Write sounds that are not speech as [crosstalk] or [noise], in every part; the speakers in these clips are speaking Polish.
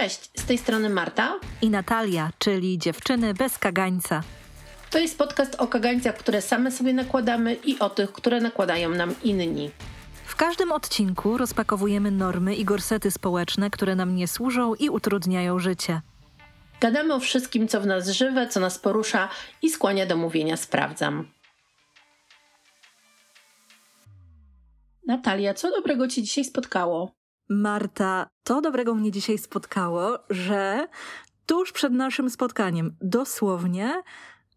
Cześć, z tej strony Marta i Natalia, czyli dziewczyny bez kagańca. To jest podcast o kagańcach, które same sobie nakładamy i o tych, które nakładają nam inni. W każdym odcinku rozpakowujemy normy i gorsety społeczne, które nam nie służą i utrudniają życie. Gadamy o wszystkim, co w nas żywe, co nas porusza i skłania do mówienia sprawdzam. Natalia, co dobrego ci dzisiaj spotkało? Marta, to dobrego mnie dzisiaj spotkało, że tuż przed naszym spotkaniem, dosłownie,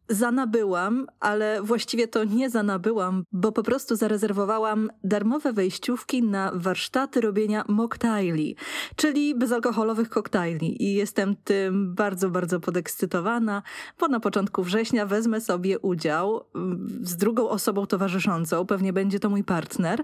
zanabyłam, ale właściwie to nie zanabyłam, bo po prostu zarezerwowałam darmowe wejściówki na warsztaty robienia mocktaili, czyli bezalkoholowych koktajli. I jestem tym bardzo, bardzo podekscytowana, bo na początku września wezmę sobie udział mm, z drugą osobą towarzyszącą, pewnie będzie to mój partner,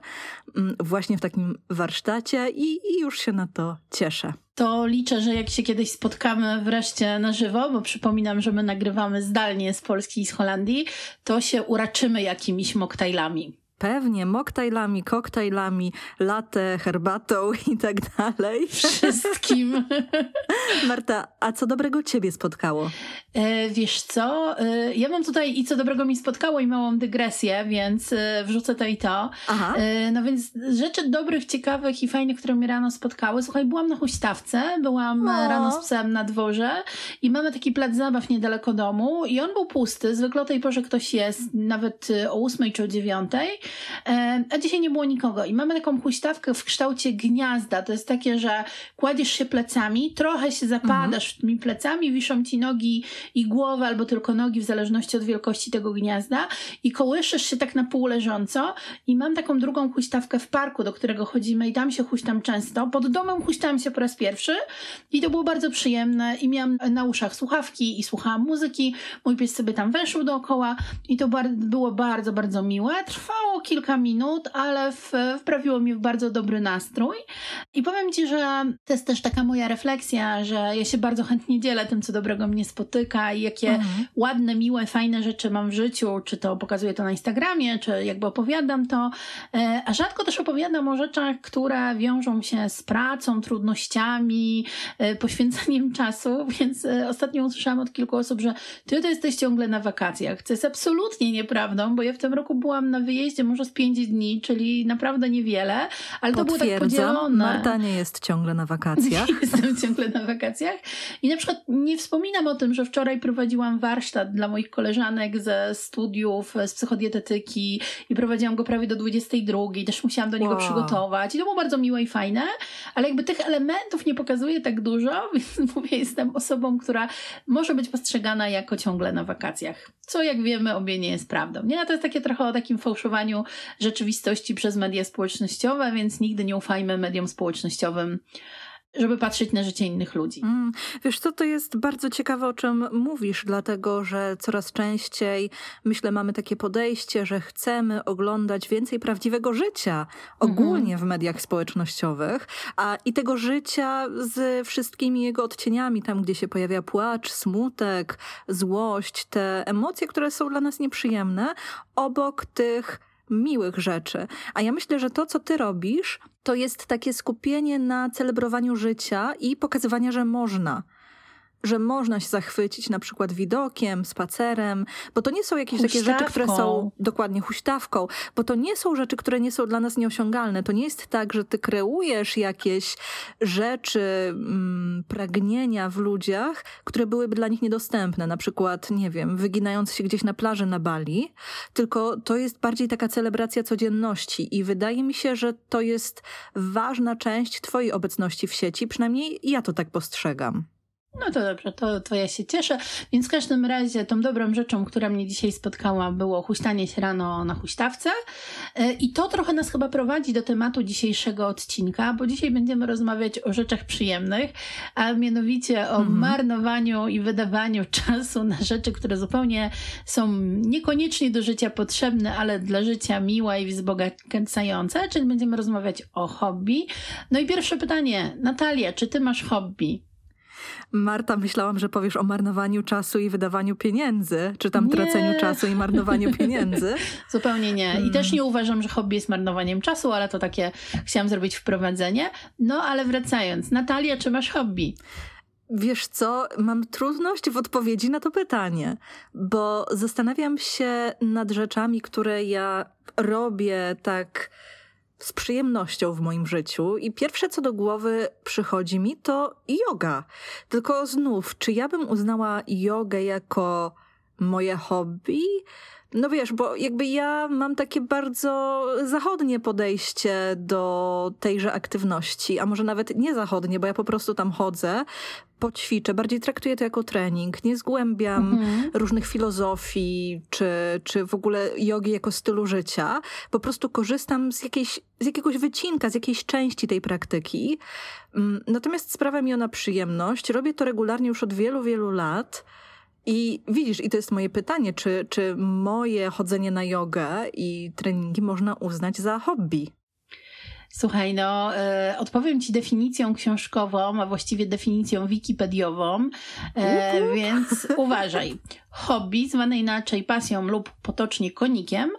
mm, właśnie w takim warsztacie i, i już się na to cieszę to liczę, że jak się kiedyś spotkamy wreszcie na żywo, bo przypominam, że my nagrywamy zdalnie z Polski i z Holandii, to się uraczymy jakimiś moktajlami. Pewnie, moktajlami, koktajlami, latte, herbatą [laughs] i tak dalej. Wszystkim. [laughs] Marta, a co dobrego ciebie spotkało? E, wiesz co, e, ja mam tutaj i co dobrego mi spotkało i małą dygresję, więc e, wrzucę to i to. Aha. E, no więc rzeczy dobrych, ciekawych i fajnych, które mnie rano spotkały. Słuchaj, byłam na huśtawce, byłam o. rano z psem na dworze i mamy taki plac zabaw niedaleko domu i on był pusty. Zwykle o tej porze ktoś jest, nawet o ósmej czy o dziewiątej. A dzisiaj nie było nikogo. I mamy taką huśtawkę w kształcie gniazda. To jest takie, że kładziesz się plecami, trochę się zapadasz mhm. tymi plecami, wiszą ci nogi i głowę, albo tylko nogi, w zależności od wielkości tego gniazda i kołyszysz się tak na pół leżąco i mam taką drugą huśtawkę w parku, do którego chodzimy i tam się huśtam często. Pod domem huśtałam się po raz pierwszy i to było bardzo przyjemne i miałam na uszach słuchawki i słuchałam muzyki. Mój pies sobie tam weszł dookoła i to było bardzo, bardzo miłe. Trwało kilka minut, ale wprawiło mi w bardzo dobry nastrój. I powiem Ci, że to jest też taka moja refleksja, że ja się bardzo chętnie dzielę tym, co dobrego mnie spotyka i jakie mhm. ładne, miłe, fajne rzeczy mam w życiu, czy to pokazuję to na Instagramie, czy jakby opowiadam to, e, a rzadko też opowiadam o rzeczach, które wiążą się z pracą, trudnościami, e, poświęceniem [laughs] czasu, więc e, ostatnio usłyszałam od kilku osób, że ty to jesteś ciągle na wakacjach, co jest absolutnie nieprawdą, bo ja w tym roku byłam na wyjeździe może z pięć dni, czyli naprawdę niewiele, ale to było tak podzielone. Marta nie jest ciągle na wakacjach. Nie [laughs] jestem ciągle na wakacjach. I na przykład nie wspominam o tym, że wczoraj prowadziłam warsztat dla moich koleżanek ze studiów, z psychodietetyki i prowadziłam go prawie do 22. Też musiałam do niego wow. przygotować. I to było bardzo miłe i fajne, ale jakby tych elementów nie pokazuje tak dużo, [laughs] więc mówię, jestem osobą, która może być postrzegana jako ciągle na wakacjach. Co jak wiemy, obie nie jest prawdą. Nie, to jest takie trochę o takim fałszowaniu rzeczywistości przez media społecznościowe, więc nigdy nie ufajmy mediom społecznościowym żeby patrzeć na życie innych ludzi. Mm, wiesz co, to jest bardzo ciekawe, o czym mówisz, dlatego że coraz częściej, myślę, mamy takie podejście, że chcemy oglądać więcej prawdziwego życia ogólnie mm -hmm. w mediach społecznościowych, a i tego życia z wszystkimi jego odcieniami, tam gdzie się pojawia płacz, smutek, złość, te emocje, które są dla nas nieprzyjemne, obok tych miłych rzeczy. A ja myślę, że to, co ty robisz, to jest takie skupienie na celebrowaniu życia i pokazywania, że można że można się zachwycić na przykład widokiem, spacerem, bo to nie są jakieś huśtawką. takie rzeczy, które są dokładnie huśtawką, bo to nie są rzeczy, które nie są dla nas nieosiągalne. To nie jest tak, że ty kreujesz jakieś rzeczy, mm, pragnienia w ludziach, które byłyby dla nich niedostępne. Na przykład, nie wiem, wyginając się gdzieś na plaży na Bali, tylko to jest bardziej taka celebracja codzienności i wydaje mi się, że to jest ważna część twojej obecności w sieci, przynajmniej ja to tak postrzegam. No to dobrze, to, to ja się cieszę. Więc w każdym razie tą dobrą rzeczą, która mnie dzisiaj spotkała, było huśtanie się rano na huśtawce. E, I to trochę nas chyba prowadzi do tematu dzisiejszego odcinka, bo dzisiaj będziemy rozmawiać o rzeczach przyjemnych, a mianowicie o mhm. marnowaniu i wydawaniu czasu na rzeczy, które zupełnie są niekoniecznie do życia potrzebne, ale dla życia miłe i wzbogacające, czyli będziemy rozmawiać o hobby. No i pierwsze pytanie, Natalia, czy ty masz hobby? Marta, myślałam, że powiesz o marnowaniu czasu i wydawaniu pieniędzy, czy tam nie. traceniu czasu i marnowaniu [laughs] pieniędzy. Zupełnie nie. I hmm. też nie uważam, że hobby jest marnowaniem czasu, ale to takie chciałam zrobić wprowadzenie. No ale wracając, Natalia, czy masz hobby? Wiesz co, mam trudność w odpowiedzi na to pytanie, bo zastanawiam się nad rzeczami, które ja robię tak z przyjemnością w moim życiu i pierwsze co do głowy przychodzi mi to yoga. Tylko znów, czy ja bym uznała jogę jako moje hobby? No wiesz, bo jakby ja mam takie bardzo zachodnie podejście do tejże aktywności, a może nawet nie zachodnie, bo ja po prostu tam chodzę, poćwiczę, bardziej traktuję to jako trening, nie zgłębiam mhm. różnych filozofii, czy, czy w ogóle jogi jako stylu życia. Po prostu korzystam z, jakiejś, z jakiegoś wycinka, z jakiejś części tej praktyki. Mm, natomiast sprawia mi ona przyjemność. Robię to regularnie już od wielu, wielu lat. I widzisz, i to jest moje pytanie, czy, czy moje chodzenie na jogę i treningi można uznać za hobby? Słuchaj, no, y, odpowiem Ci definicją książkową, a właściwie definicją wikipediową, y, więc [laughs] uważaj hobby, zwane inaczej pasją lub potocznie konikiem.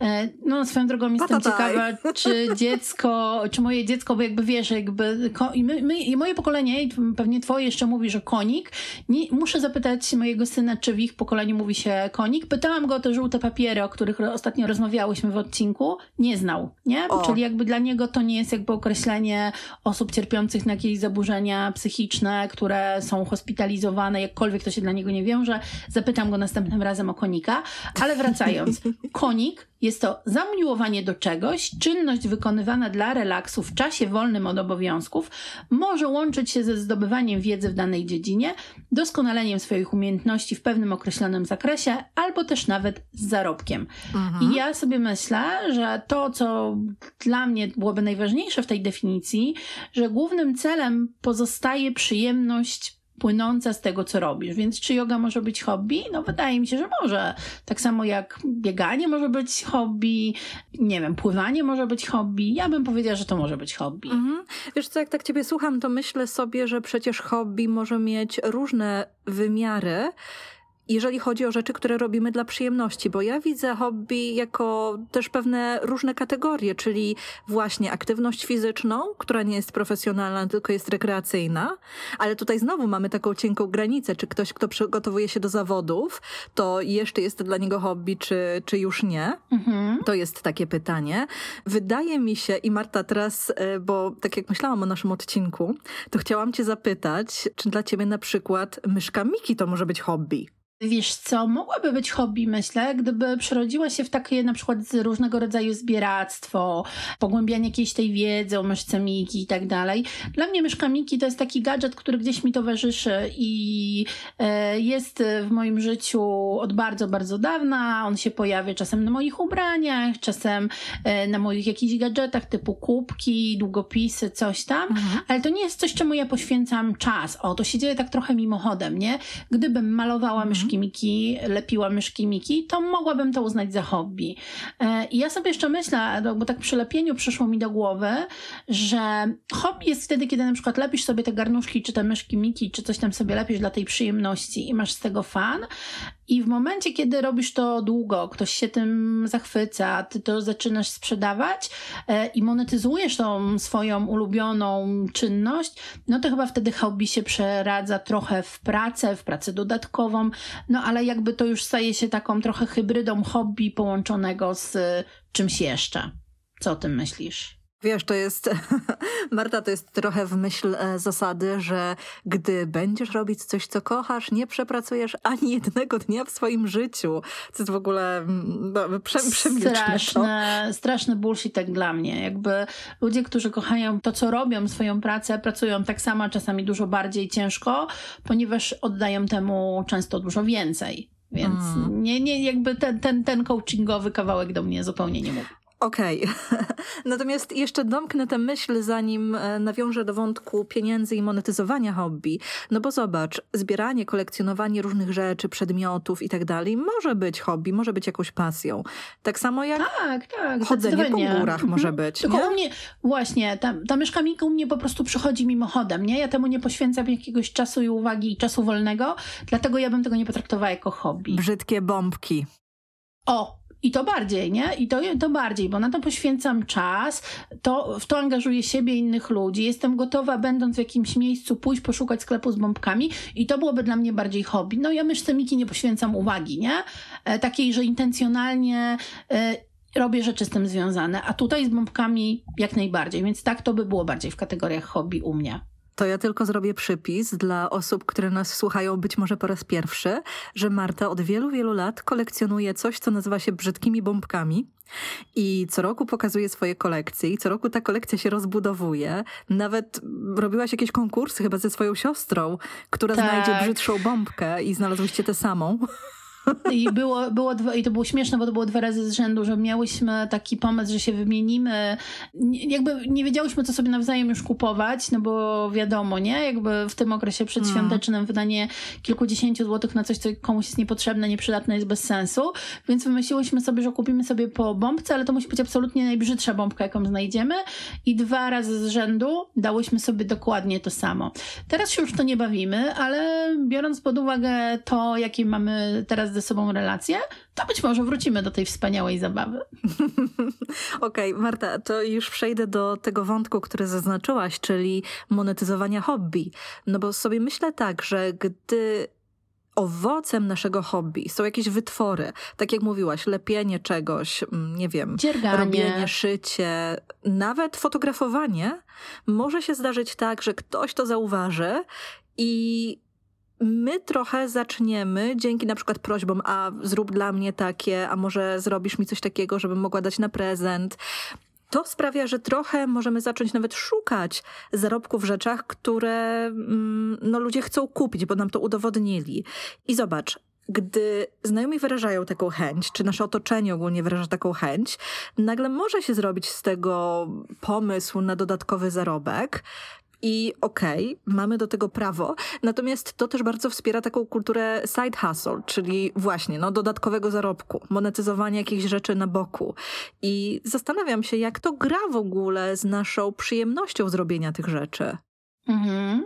E, no, swoją drogą jestem ciekawa, czy dziecko, czy moje dziecko, bo jakby wiesz, jakby i my, my, i moje pokolenie, i pewnie twoje jeszcze mówi, że konik. Nie, muszę zapytać mojego syna, czy w ich pokoleniu mówi się konik. Pytałam go o te żółte papiery, o których ostatnio rozmawiałyśmy w odcinku. Nie znał, nie? O. Czyli jakby dla niego to nie jest jakby określenie osób cierpiących na jakieś zaburzenia psychiczne, które są hospitalizowane, jakkolwiek to się dla niego nie wiąże. Zapytam zapytam go następnym razem o konika, ale wracając. [laughs] Konik jest to zamiłowanie do czegoś, czynność wykonywana dla relaksu w czasie wolnym od obowiązków, może łączyć się ze zdobywaniem wiedzy w danej dziedzinie, doskonaleniem swoich umiejętności w pewnym określonym zakresie, albo też nawet z zarobkiem. Mhm. I ja sobie myślę, że to, co dla mnie byłoby najważniejsze w tej definicji, że głównym celem pozostaje przyjemność płynąca z tego, co robisz. Więc czy yoga może być hobby? No wydaje mi się, że może. Tak samo jak bieganie może być hobby, nie wiem, pływanie może być hobby. Ja bym powiedziała, że to może być hobby. Mhm. Wiesz co, jak tak ciebie słucham, to myślę sobie, że przecież hobby może mieć różne wymiary jeżeli chodzi o rzeczy, które robimy dla przyjemności, bo ja widzę hobby jako też pewne różne kategorie, czyli właśnie aktywność fizyczną, która nie jest profesjonalna, tylko jest rekreacyjna, ale tutaj znowu mamy taką cienką granicę, czy ktoś, kto przygotowuje się do zawodów, to jeszcze jest to dla niego hobby, czy, czy już nie? Mhm. To jest takie pytanie. Wydaje mi się, i Marta teraz, e, bo tak jak myślałam o naszym odcinku, to chciałam cię zapytać, czy dla ciebie na przykład myszka Miki to może być hobby? Wiesz co, mogłaby być hobby, myślę, gdyby przerodziła się w takie na przykład różnego rodzaju zbieractwo, pogłębianie jakiejś tej wiedzy o myszce Miki i tak dalej. Dla mnie myszka Miki to jest taki gadżet, który gdzieś mi towarzyszy i e, jest w moim życiu od bardzo, bardzo dawna. On się pojawia czasem na moich ubraniach, czasem e, na moich jakichś gadżetach typu kubki, długopisy, coś tam, mhm. ale to nie jest coś, czemu ja poświęcam czas. O, to się dzieje tak trochę mimochodem, nie? Gdybym malowała myszkę myszki Miki, lepiła myszki Miki, to mogłabym to uznać za hobby. E, I ja sobie jeszcze myślę, bo tak przy lepieniu przyszło mi do głowy, że hobby jest wtedy, kiedy na przykład lepisz sobie te garnuszki, czy te myszki Miki, czy coś tam sobie lepisz dla tej przyjemności i masz z tego fan, i w momencie, kiedy robisz to długo, ktoś się tym zachwyca, ty to zaczynasz sprzedawać e, i monetyzujesz tą swoją ulubioną czynność, no to chyba wtedy hobby się przeradza trochę w pracę, w pracę dodatkową, no ale jakby to już staje się taką trochę hybrydą hobby połączonego z czymś jeszcze. Co o tym myślisz? Wiesz, to jest, [laughs] Marta, to jest trochę w myśl e, zasady, że gdy będziesz robić coś, co kochasz, nie przepracujesz ani jednego dnia w swoim życiu. To jest w ogóle mm, no, prze, straszne, to. straszny bullshit tak dla mnie. Jakby ludzie, którzy kochają to, co robią, swoją pracę, pracują tak samo, czasami dużo bardziej ciężko, ponieważ oddają temu często dużo więcej. Więc mm. nie, nie, jakby ten, ten, ten coachingowy kawałek do mnie zupełnie nie mówi. Okej. Okay. [laughs] Natomiast jeszcze domknę tę myśl, zanim e, nawiążę do wątku pieniędzy i monetyzowania hobby. No bo zobacz, zbieranie, kolekcjonowanie różnych rzeczy, przedmiotów i tak dalej może być hobby, może być jakąś pasją. Tak samo jak tak, tak, chodzenie po górach mhm. może być. Tylko nie? u mnie, właśnie, ta, ta mieszkamika u mnie po prostu przychodzi mimochodem, nie? Ja temu nie poświęcam jakiegoś czasu i uwagi i czasu wolnego, dlatego ja bym tego nie potraktowała jako hobby. Brzydkie bombki. O, i to bardziej, nie? I to, to bardziej, bo na to poświęcam czas, to, w to angażuję siebie i innych ludzi. Jestem gotowa, będąc w jakimś miejscu, pójść poszukać sklepu z bombkami i to byłoby dla mnie bardziej hobby. No ja myszce Miki nie poświęcam uwagi, nie? E, takiej, że intencjonalnie e, robię rzeczy z tym związane, a tutaj z bombkami jak najbardziej, więc tak to by było bardziej w kategoriach hobby u mnie. To ja tylko zrobię przypis dla osób, które nas słuchają być może po raz pierwszy, że Marta od wielu, wielu lat kolekcjonuje coś, co nazywa się brzydkimi bombkami. I co roku pokazuje swoje kolekcje i co roku ta kolekcja się rozbudowuje. Nawet robiłaś jakieś konkursy chyba ze swoją siostrą, która tak. znajdzie brzydszą bombkę i znalazłyście tę samą. I, było, było I to było śmieszne, bo to było dwa razy z rzędu, że miałyśmy taki pomysł, że się wymienimy. Jakby nie wiedziałyśmy, co sobie nawzajem już kupować, no bo wiadomo, nie? Jakby w tym okresie przedświątecznym mm. wydanie kilkudziesięciu złotych na coś, co komuś jest niepotrzebne, nieprzydatne, jest bez sensu. Więc wymyśliłyśmy sobie, że kupimy sobie po bombce, ale to musi być absolutnie najbrzydsza bombka, jaką znajdziemy. I dwa razy z rzędu dałyśmy sobie dokładnie to samo. Teraz się już to nie bawimy, ale biorąc pod uwagę to, jakie mamy teraz ze sobą relacje, to być może wrócimy do tej wspaniałej zabawy. [laughs] Okej, okay, Marta, to już przejdę do tego wątku, który zaznaczyłaś, czyli monetyzowania hobby. No bo sobie myślę tak, że gdy owocem naszego hobby są jakieś wytwory, tak jak mówiłaś, lepienie czegoś, mm, nie wiem, Dzierganie. robienie, szycie, nawet fotografowanie, może się zdarzyć tak, że ktoś to zauważy i my trochę zaczniemy dzięki na przykład prośbom, a zrób dla mnie takie, a może zrobisz mi coś takiego, żebym mogła dać na prezent. To sprawia, że trochę możemy zacząć nawet szukać zarobku w rzeczach, które mm, no, ludzie chcą kupić, bo nam to udowodnili. I zobacz, gdy znajomi wyrażają taką chęć, czy nasze otoczenie ogólnie wyraża taką chęć, nagle może się zrobić z tego pomysł na dodatkowy zarobek, i okej, okay, mamy do tego prawo, natomiast to też bardzo wspiera taką kulturę side hustle, czyli właśnie no, dodatkowego zarobku, monetyzowania jakichś rzeczy na boku. I zastanawiam się, jak to gra w ogóle z naszą przyjemnością zrobienia tych rzeczy. Mhm.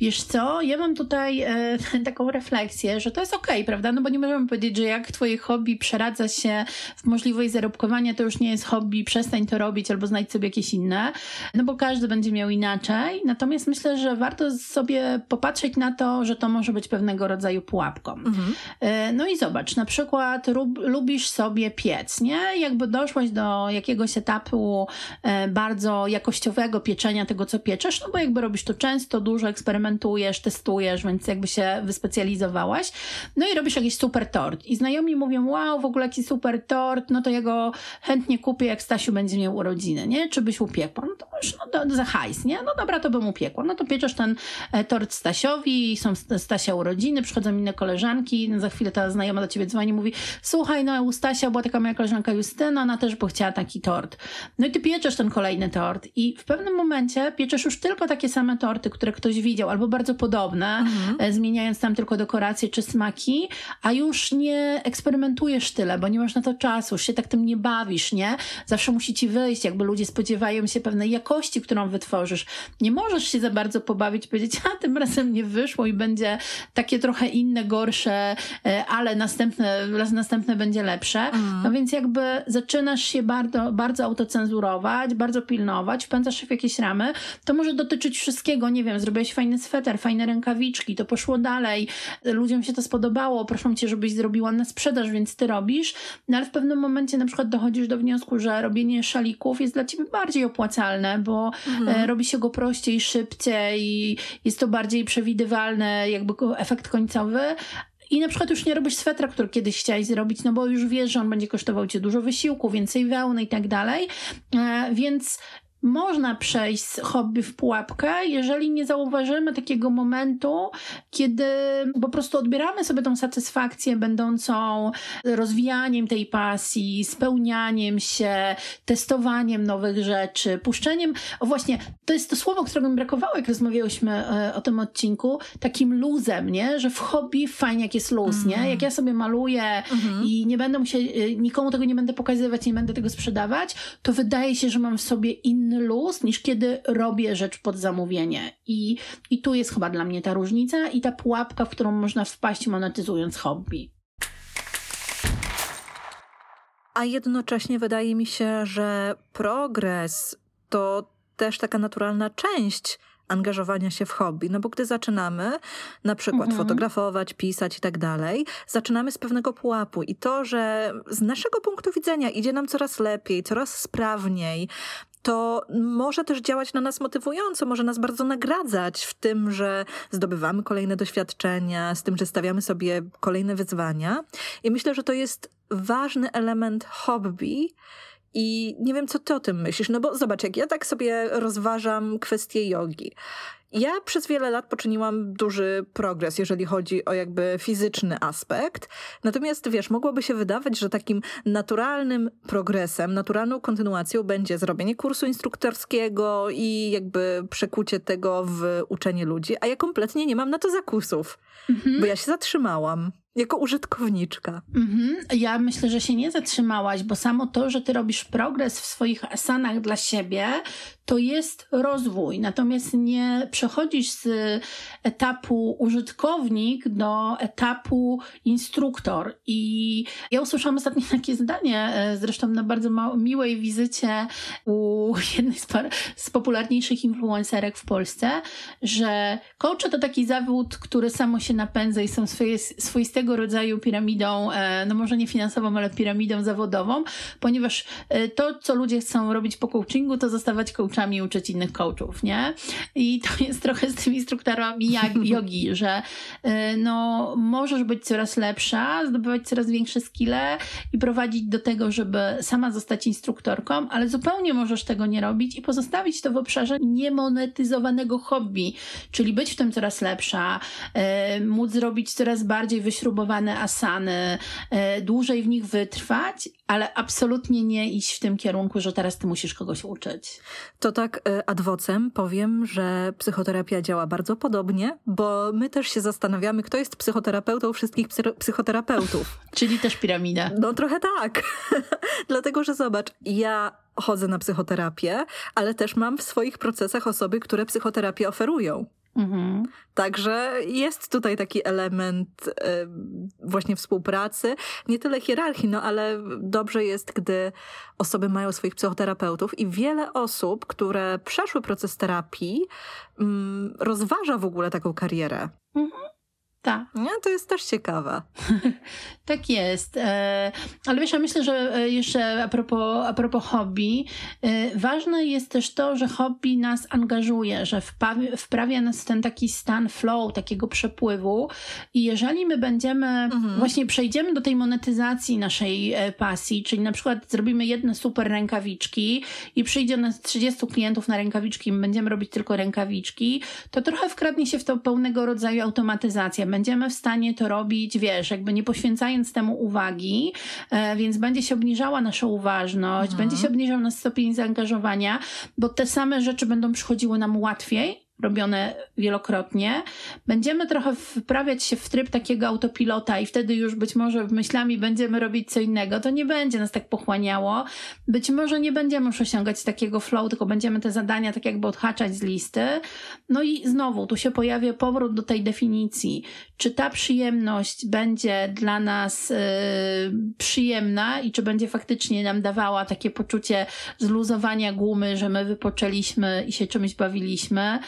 Wiesz co, ja mam tutaj e, [laughs] taką refleksję, że to jest okej, okay, prawda? No bo nie możemy powiedzieć, że jak twoje hobby przeradza się w możliwość zarobkowania, to już nie jest hobby, przestań to robić albo znajdź sobie jakieś inne, no bo każdy będzie miał inaczej. Natomiast myślę, że warto sobie popatrzeć na to, że to może być pewnego rodzaju pułapką. Mhm. E, no i zobacz, na przykład rub, lubisz sobie piec, nie? Jakby doszłaś do jakiegoś etapu e, bardzo jakościowego pieczenia tego, co pieczesz, no bo jakby robisz to często, dużo eksperymentujesz, testujesz, więc jakby się wyspecjalizowałaś. No i robisz jakiś super tort. I znajomi mówią, wow, w ogóle jaki super tort, no to ja go chętnie kupię, jak Stasiu będzie miał urodziny, nie? Czy byś upiekła? No to już no, do, za hajs, nie? No dobra, to bym upiekła. No to pieczesz ten e, tort Stasiowi, są Stasia urodziny, przychodzą inne koleżanki, no za chwilę ta znajoma do ciebie dzwoni, mówi, słuchaj, no u Stasia była taka moja koleżanka Justyna, ona też by chciała taki tort. No i ty pieczesz ten kolejny tort i w pewnym momencie pieczesz już tylko takie same torty, które ktoś widział, albo bardzo podobne, mhm. E, zmieniając tam tylko dekoracje czy smaki, a już nie eksperymentujesz tyle, bo nie masz na to czasu, już się tak tym nie bawisz, nie? Zawsze musi ci wyjść, jakby ludzie spodziewają się pewnej jakości, którą wytworzysz. Nie możesz się za bardzo pobawić, powiedzieć, a tym razem nie wyszło i będzie takie trochę inne, gorsze, e, ale następne, następne będzie lepsze. Mhm. No więc jakby zaczynasz się bardzo, bardzo autocenzurować, bardzo pilnować, wpędzasz się w jakieś ramy. To może dotyczyć wszystkich wszystkiego, nie wiem, zrobiłeś fajny sweter, fajne rękawiczki, to poszło dalej, ludziom się to spodobało, proszą cię, żebyś zrobiła na sprzedaż, więc ty robisz, no ale w pewnym momencie na przykład dochodzisz do wniosku, że robienie szalików jest dla ciebie bardziej opłacalne, bo mhm. E, robi się go prościej, szybciej, jest to bardziej przewidywalne, jakby efekt końcowy, i na przykład już nie robisz swetra, który kiedyś chciałeś zrobić, no bo już wiesz, że on będzie kosztował cię dużo wysiłku, więcej wełny i tak dalej. E, więc można przejść z hobby w pułapkę, jeżeli nie zauważymy takiego momentu, kiedy po prostu odbieramy sobie tą satysfakcję będącą rozwijaniem tej pasji, spełnianiem się, testowaniem nowych rzeczy, puszczeniem. O właśnie, to jest to słowo, którego mi brakowało, jak rozmawiałyśmy e, o tym odcinku, takim luzem, nie? Że w hobby fajnie jak jest luz, mm. nie? Mhm. Jak ja sobie maluję mm-hmm. i nie będę musiał, e, nikomu tego nie będę pokazywać, nie będę tego sprzedawać, to wydaje się, że mam w sobie inny luz niż kiedy robię rzecz pod zamówienie. I, i tu jest chyba dla mnie ta różnica i ta pułapka, w którą można wpaść monetyzując hobby. A jednocześnie wydaje mi się, że progres to też taka naturalna część angażowania się w hobby. No bo gdy zaczynamy na przykład mhm. fotografować, pisać i tak dalej, zaczynamy z pewnego pułapu i to, że z naszego punktu widzenia idzie nam coraz lepiej, coraz sprawniej, to może też działać na nas motywująco, może nas bardzo nagradzać w tym, że zdobywamy kolejne doświadczenia, z tym, że stawiamy sobie kolejne wyzwania. I myślę, że to jest ważny element hobby. I nie wiem, co ty o tym myślisz. No bo zobacz, jak ja tak sobie rozważam kwestię jogi. Ja przez wiele lat poczyniłam duży progres, jeżeli chodzi o jakby fizyczny aspekt. Natomiast wiesz, mogłoby się wydawać, że takim naturalnym progresem, naturalną kontynuacją będzie zrobienie kursu instruktorskiego i jakby przekucie tego w uczenie ludzi, a ja kompletnie nie mam na to zakusów, mhm. bo ja się zatrzymałam. Jako użytkowniczka. Mhm. Ja myślę, że się nie zatrzymałaś, bo samo to, że ty robisz progres w swoich asanach dla siebie, to jest rozwój. Natomiast nie przechodzisz z etapu użytkownik do etapu instruktor. I ja usłyszałam ostatnio takie zdanie, e, zresztą na bardzo miłej wizycie u [laughs] jednej z, z popularniejszych influencerek w Polsce, że coach to taki zawód, który samo się napędza i są swoje, swoistego rodzaju piramidą, e, no może nie finansową, ale piramidą zawodową, ponieważ e, to, co ludzie chcą robić po coachingu, to zostawać coachami uczyć innych coachów, nie? I to [laughs] jest trochę z tymi instruktorami jogi, [laughs] że y, no, możesz być coraz lepsza, zdobywać coraz większe skille i prowadzić do tego, żeby sama zostać instruktorką, ale zupełnie możesz tego nie robić i pozostawić to w obszarze niemonetyzowanego hobby, czyli być w tym coraz lepsza, móc zrobić coraz bardziej wyśrubowane asany, y, dłużej w nich wytrwać, ale absolutnie nie iść w tym kierunku, że teraz ty musisz kogoś uczyć. To tak e, adwocem powiem, że psychoterapia działa bardzo podobnie, bo my też się zastanawiamy, kto jest psychoterapeutą wszystkich psychoterapeutów. [laughs] Czyli też piramida. No trochę tak. [laughs] Dlatego, że zobacz, ja chodzę na psychoterapię, ale też mam w swoich procesach osoby, które psychoterapię oferują. Mhm. Także jest tutaj taki element y, właśnie współpracy, nie tyle hierarchii, no ale dobrze jest, gdy osoby mają swoich psychoterapeutów i wiele osób, które przeszły proces terapii, y, rozważa w ogóle taką karierę. Mhm. Tak. Nie, to jest też ciekawe. [laughs] tak jest. E, ale wiesz, ja myślę, że e, jeszcze a propos, a propos hobby, e, ważne jest też to, że hobby nas angażuje, że wprawia, wprawia nas w ten taki stan flow, takiego przepływu i jeżeli my będziemy, mhm. właśnie przejdziemy do tej monetyzacji naszej pasji, czyli na przykład zrobimy jedne super rękawiczki i przyjdzie nas 30 klientów na rękawiczki, my będziemy robić tylko rękawiczki, to trochę wkradnie się w to pełnego rodzaju automatyzację będziemy w stanie to robić, wiesz, jakby nie poświęcając temu uwagi, e, więc będzie się obniżała nasza uważność, mhm. będzie się obniżał nasz stopień zaangażowania, bo te same rzeczy będą przychodziły nam łatwiej, robione wielokrotnie, będziemy trochę wprawiać się w tryb takiego autopilota i wtedy już być może myślami będziemy robić co innego, to nie będzie nas tak pochłaniało. Być może nie będziemy już osiągać takiego flow, tylko będziemy te zadania tak jakby odhaczać z listy. No i znowu, tu się pojawia powrót do tej definicji. Czy ta przyjemność będzie dla nas yy, przyjemna i czy będzie faktycznie nam dawała takie poczucie zluzowania gumy, że my wypoczęliśmy i się czymś bawiliśmy,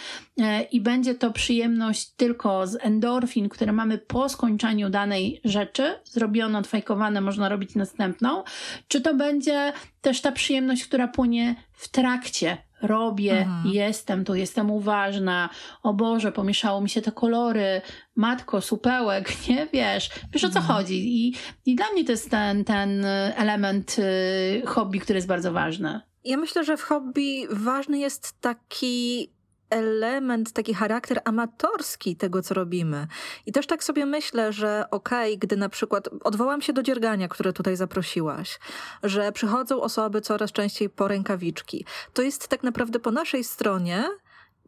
i będzie to przyjemność tylko z endorfin, które mamy po skończeniu danej rzeczy, zrobiono, odfajkowane, można robić następną, czy to będzie też ta przyjemność, która płynie w trakcie robię, mhm. jestem tu, jestem uważna, o Boże, pomieszało mi się te kolory, matko, supełek, [laughs] nie wiesz, wiesz o co mhm. chodzi. I, I dla mnie to jest ten, ten element y, hobby, który jest bardzo ważny. Ja myślę, że w hobby ważny jest taki element, taki charakter amatorski tego, co robimy. I też tak sobie myślę, że okej, okay, gdy na przykład odwołam się do dziergania, które tutaj zaprosiłaś, że przychodzą osoby coraz częściej po rękawiczki, to jest tak naprawdę po naszej stronie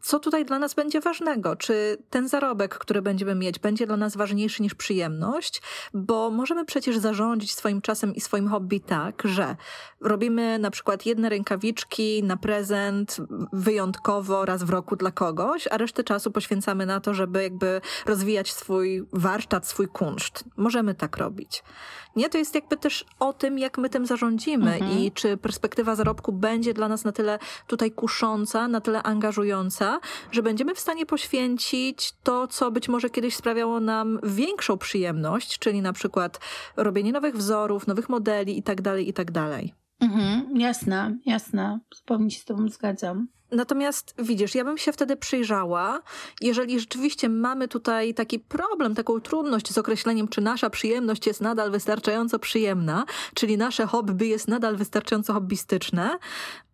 co tutaj dla nas będzie ważnego? Czy ten zarobek, który będziemy mieć, będzie dla nas ważniejszy niż przyjemność? Bo możemy przecież zarządzić swoim czasem i swoim hobby tak, że robimy na przykład jedne rękawiczki na prezent wyjątkowo raz w roku dla kogoś, a resztę czasu poświęcamy na to, żeby jakby rozwijać swój warsztat, swój kunszt. Możemy tak robić. Nie, to jest jakby też o tym, jak my tym zarządzimy mhm. i czy perspektywa zarobku będzie dla nas na tyle tutaj kusząca, na tyle angażująca, że będziemy w stanie poświęcić to, co być może kiedyś sprawiało nam większą przyjemność, czyli na przykład robienie nowych wzorów, nowych modeli itd., tak itd. Tak mhm, jasne, jasne. Zupełnie się z tobą zgadzam. Natomiast widzisz, ja bym się wtedy przyjrzała, jeżeli rzeczywiście mamy tutaj taki problem, taką trudność z określeniem, czy nasza przyjemność jest nadal wystarczająco przyjemna, czyli nasze hobby jest nadal wystarczająco hobbystyczne,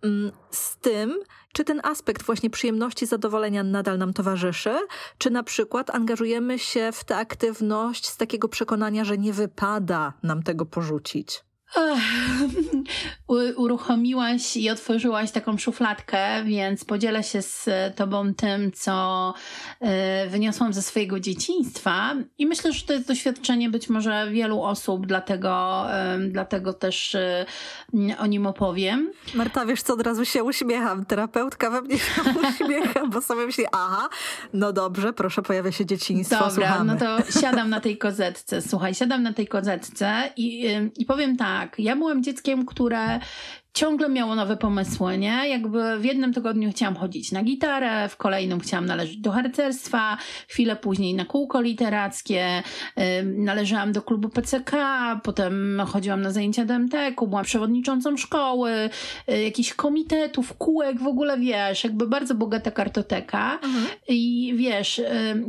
mm, z tym, czy ten aspekt właśnie przyjemności, zadowolenia nadal nam towarzyszy, czy na przykład angażujemy się w tę aktywność z takiego przekonania, że nie wypada nam tego porzucić. [laughs] uruchomiłaś i otworzyłaś taką szufladkę, więc podzielę się z Tobą tym, co e, wyniosłam ze swojego dzieciństwa. I myślę, że to jest doświadczenie być może wielu osób, dlatego, dlatego też e, o nim opowiem. Marta, wiesz co, od razu się uśmiecham. Terapeutka we mnie się [laughs] uśmiecha, bo sobie myśli, aha, no dobrze, proszę, pojawia się dzieciństwo, Dobra, słuchamy. no to siadam na tej kozetce. Słuchaj, siadam na tej kozetce i, i powiem tak, tak. Ja byłam dzieckiem, które ciągle miało nowe pomysły, nie? Jakby w jednym tygodniu chciałam chodzić na gitarę, w kolejnym chciałam należeć do harcerstwa, chwilę później na kółko literackie, należałam do klubu PCK, potem chodziłam na zajęcia DMT-ku, byłam przewodniczącą szkoły, y, jakichś komitetów, kółek, w ogóle wiesz, jakby bardzo bogata kartoteka mhm. i wiesz,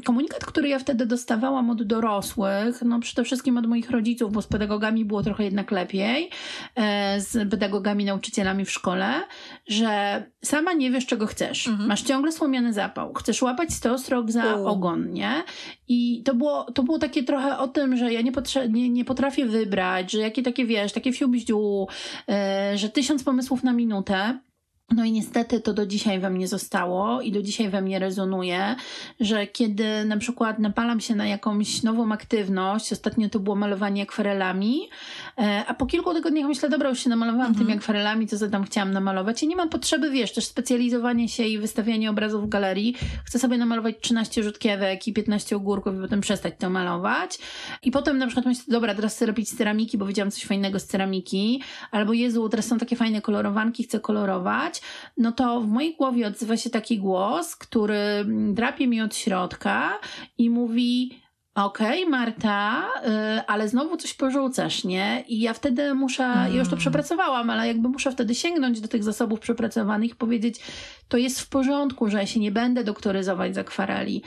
komunikat, który ja wtedy dostawałam od dorosłych, no przede wszystkim od moich rodziców, bo z pedagogami było trochę jednak lepiej, e, z pedagogami nauczycielami w szkole, że sama nie wiesz, czego chcesz. Mhm. Masz ciągle słomiany zapał. Chcesz łapać 100 strok za U. ogon, nie? I to było, to było takie trochę o tym, że ja nie, nie, nie potrafię wybrać, że jakie takie, wiesz, takie fiubździu, yy, że tysiąc pomysłów na minutę. No i niestety to do dzisiaj we mnie zostało i do dzisiaj we mnie rezonuje, że kiedy na przykład napalam się na jakąś nową aktywność, ostatnio to było malowanie akwarelami, e, a po kilku tygodniach myślę, dobra, już się namalowałam mhm. tymi akwarelami, co tam chciałam namalować i nie mam potrzeby, wiesz, też specjalizowanie się i wystawianie obrazów w galerii. Chcę sobie namalować 13 rzutkiewek i 15 ogórków i potem przestać to malować. I potem na przykład myślę, dobra, teraz chcę robić ceramiki, bo widziałam coś fajnego z ceramiki, albo Jezu, teraz są takie fajne kolorowanki, chcę kolorować no to w mojej głowie odzywa się taki głos, który drapie mi od środka i mówi: Okej, okay, Marta, yy, ale znowu coś porzucasz, nie? I ja wtedy muszę, ja już to mm. przepracowałam, ale jakby muszę wtedy sięgnąć do tych zasobów przepracowanych i powiedzieć, to jest w porządku, że ja się nie będę doktoryzować z akwareli.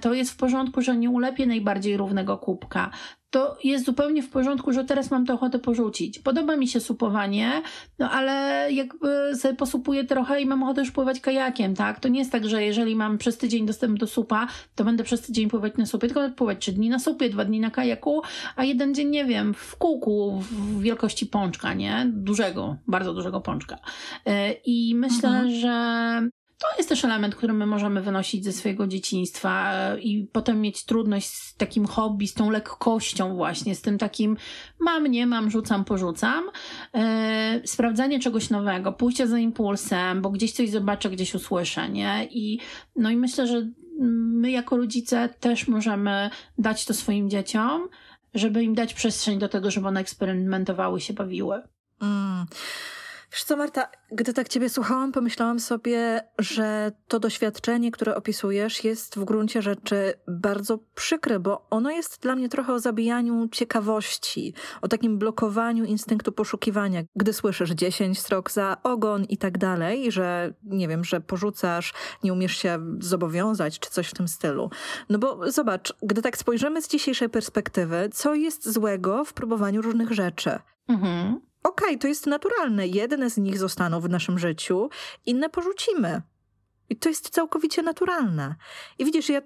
To jest w porządku, że nie ulepię najbardziej równego kubka to jest zupełnie w porządku, że teraz mam tę ochotę porzucić. Podoba mi się supowanie, no ale jakby sobie posupuję trochę i mam ochotę już pływać kajakiem, tak? To nie jest tak, że jeżeli mam przez tydzień dostęp do supa, to będę przez tydzień pływać na supie, tylko pływać trzy dni na supie, dwa dni na kajaku, a jeden dzień, nie wiem, w kółku w wielkości pączka, nie? Dużego, bardzo dużego pączka. E, I myślę, mhm. że to jest też element, który my możemy wynosić ze swojego dzieciństwa e, i potem mieć trudność z takim hobby, z tą lekkością właśnie, z tym takim mam, nie mam, rzucam, porzucam. Yy, sprawdzanie czegoś nowego, pójście za impulsem, bo gdzieś coś zobaczę, gdzieś usłyszę, nie? I, no i myślę, że my jako rodzice też możemy dać to swoim dzieciom, żeby im dać przestrzeń do tego, żeby one eksperymentowały się bawiły. Mm. Wiesz co, Marta, gdy tak ciebie słuchałam, pomyślałam sobie, że to doświadczenie, które opisujesz, jest w gruncie rzeczy bardzo przykre, bo ono jest dla mnie trochę o zabijaniu ciekawości, o takim blokowaniu instynktu poszukiwania. Gdy słyszysz 10 strok za ogon i tak dalej, że nie wiem, że porzucasz, nie umiesz się zobowiązać, czy coś w tym stylu. No bo zobacz, gdy tak spojrzymy z dzisiejszej perspektywy, co jest złego w próbowaniu różnych rzeczy? Mhm okej, okay, to jest naturalne. Jedne z nich zostaną w naszym życiu, inne porzucimy. I to jest całkowicie naturalne. I widzisz, ja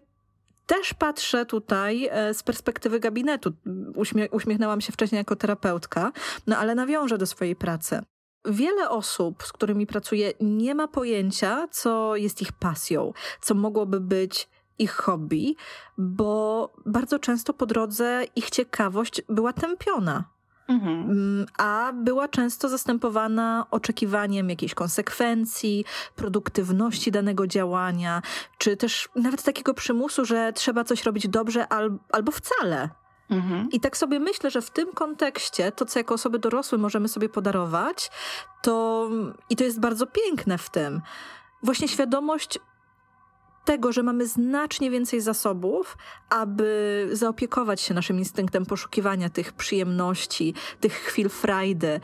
też patrzę tutaj e, z perspektywy gabinetu. Uśmie uśmiechnęłam się wcześniej jako terapeutka, no ale nawiążę do swojej pracy. Wiele osób, z którymi pracuję, nie ma pojęcia, co jest ich pasją, co mogłoby być ich hobby, bo bardzo często po drodze ich ciekawość była tępiona. Mhm. Mm, a była często zastępowana oczekiwaniem jakiejś konsekwencji, produktywności danego działania, czy też nawet takiego przymusu, że trzeba coś robić dobrze al albo wcale. Mhm. I tak sobie myślę, że w tym kontekście to, co jako osoby dorosłe możemy sobie podarować, to i to jest bardzo piękne w tym, właśnie świadomość tego, że mamy znacznie więcej zasobów, aby zaopiekować się naszym instynktem poszukiwania tych przyjemności, tych chwil frajdy,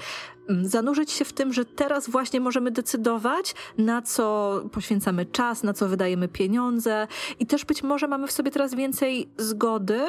zanurzyć się w tym, że teraz właśnie możemy decydować, na co poświęcamy czas, na co wydajemy pieniądze i też być może mamy w sobie teraz więcej zgody,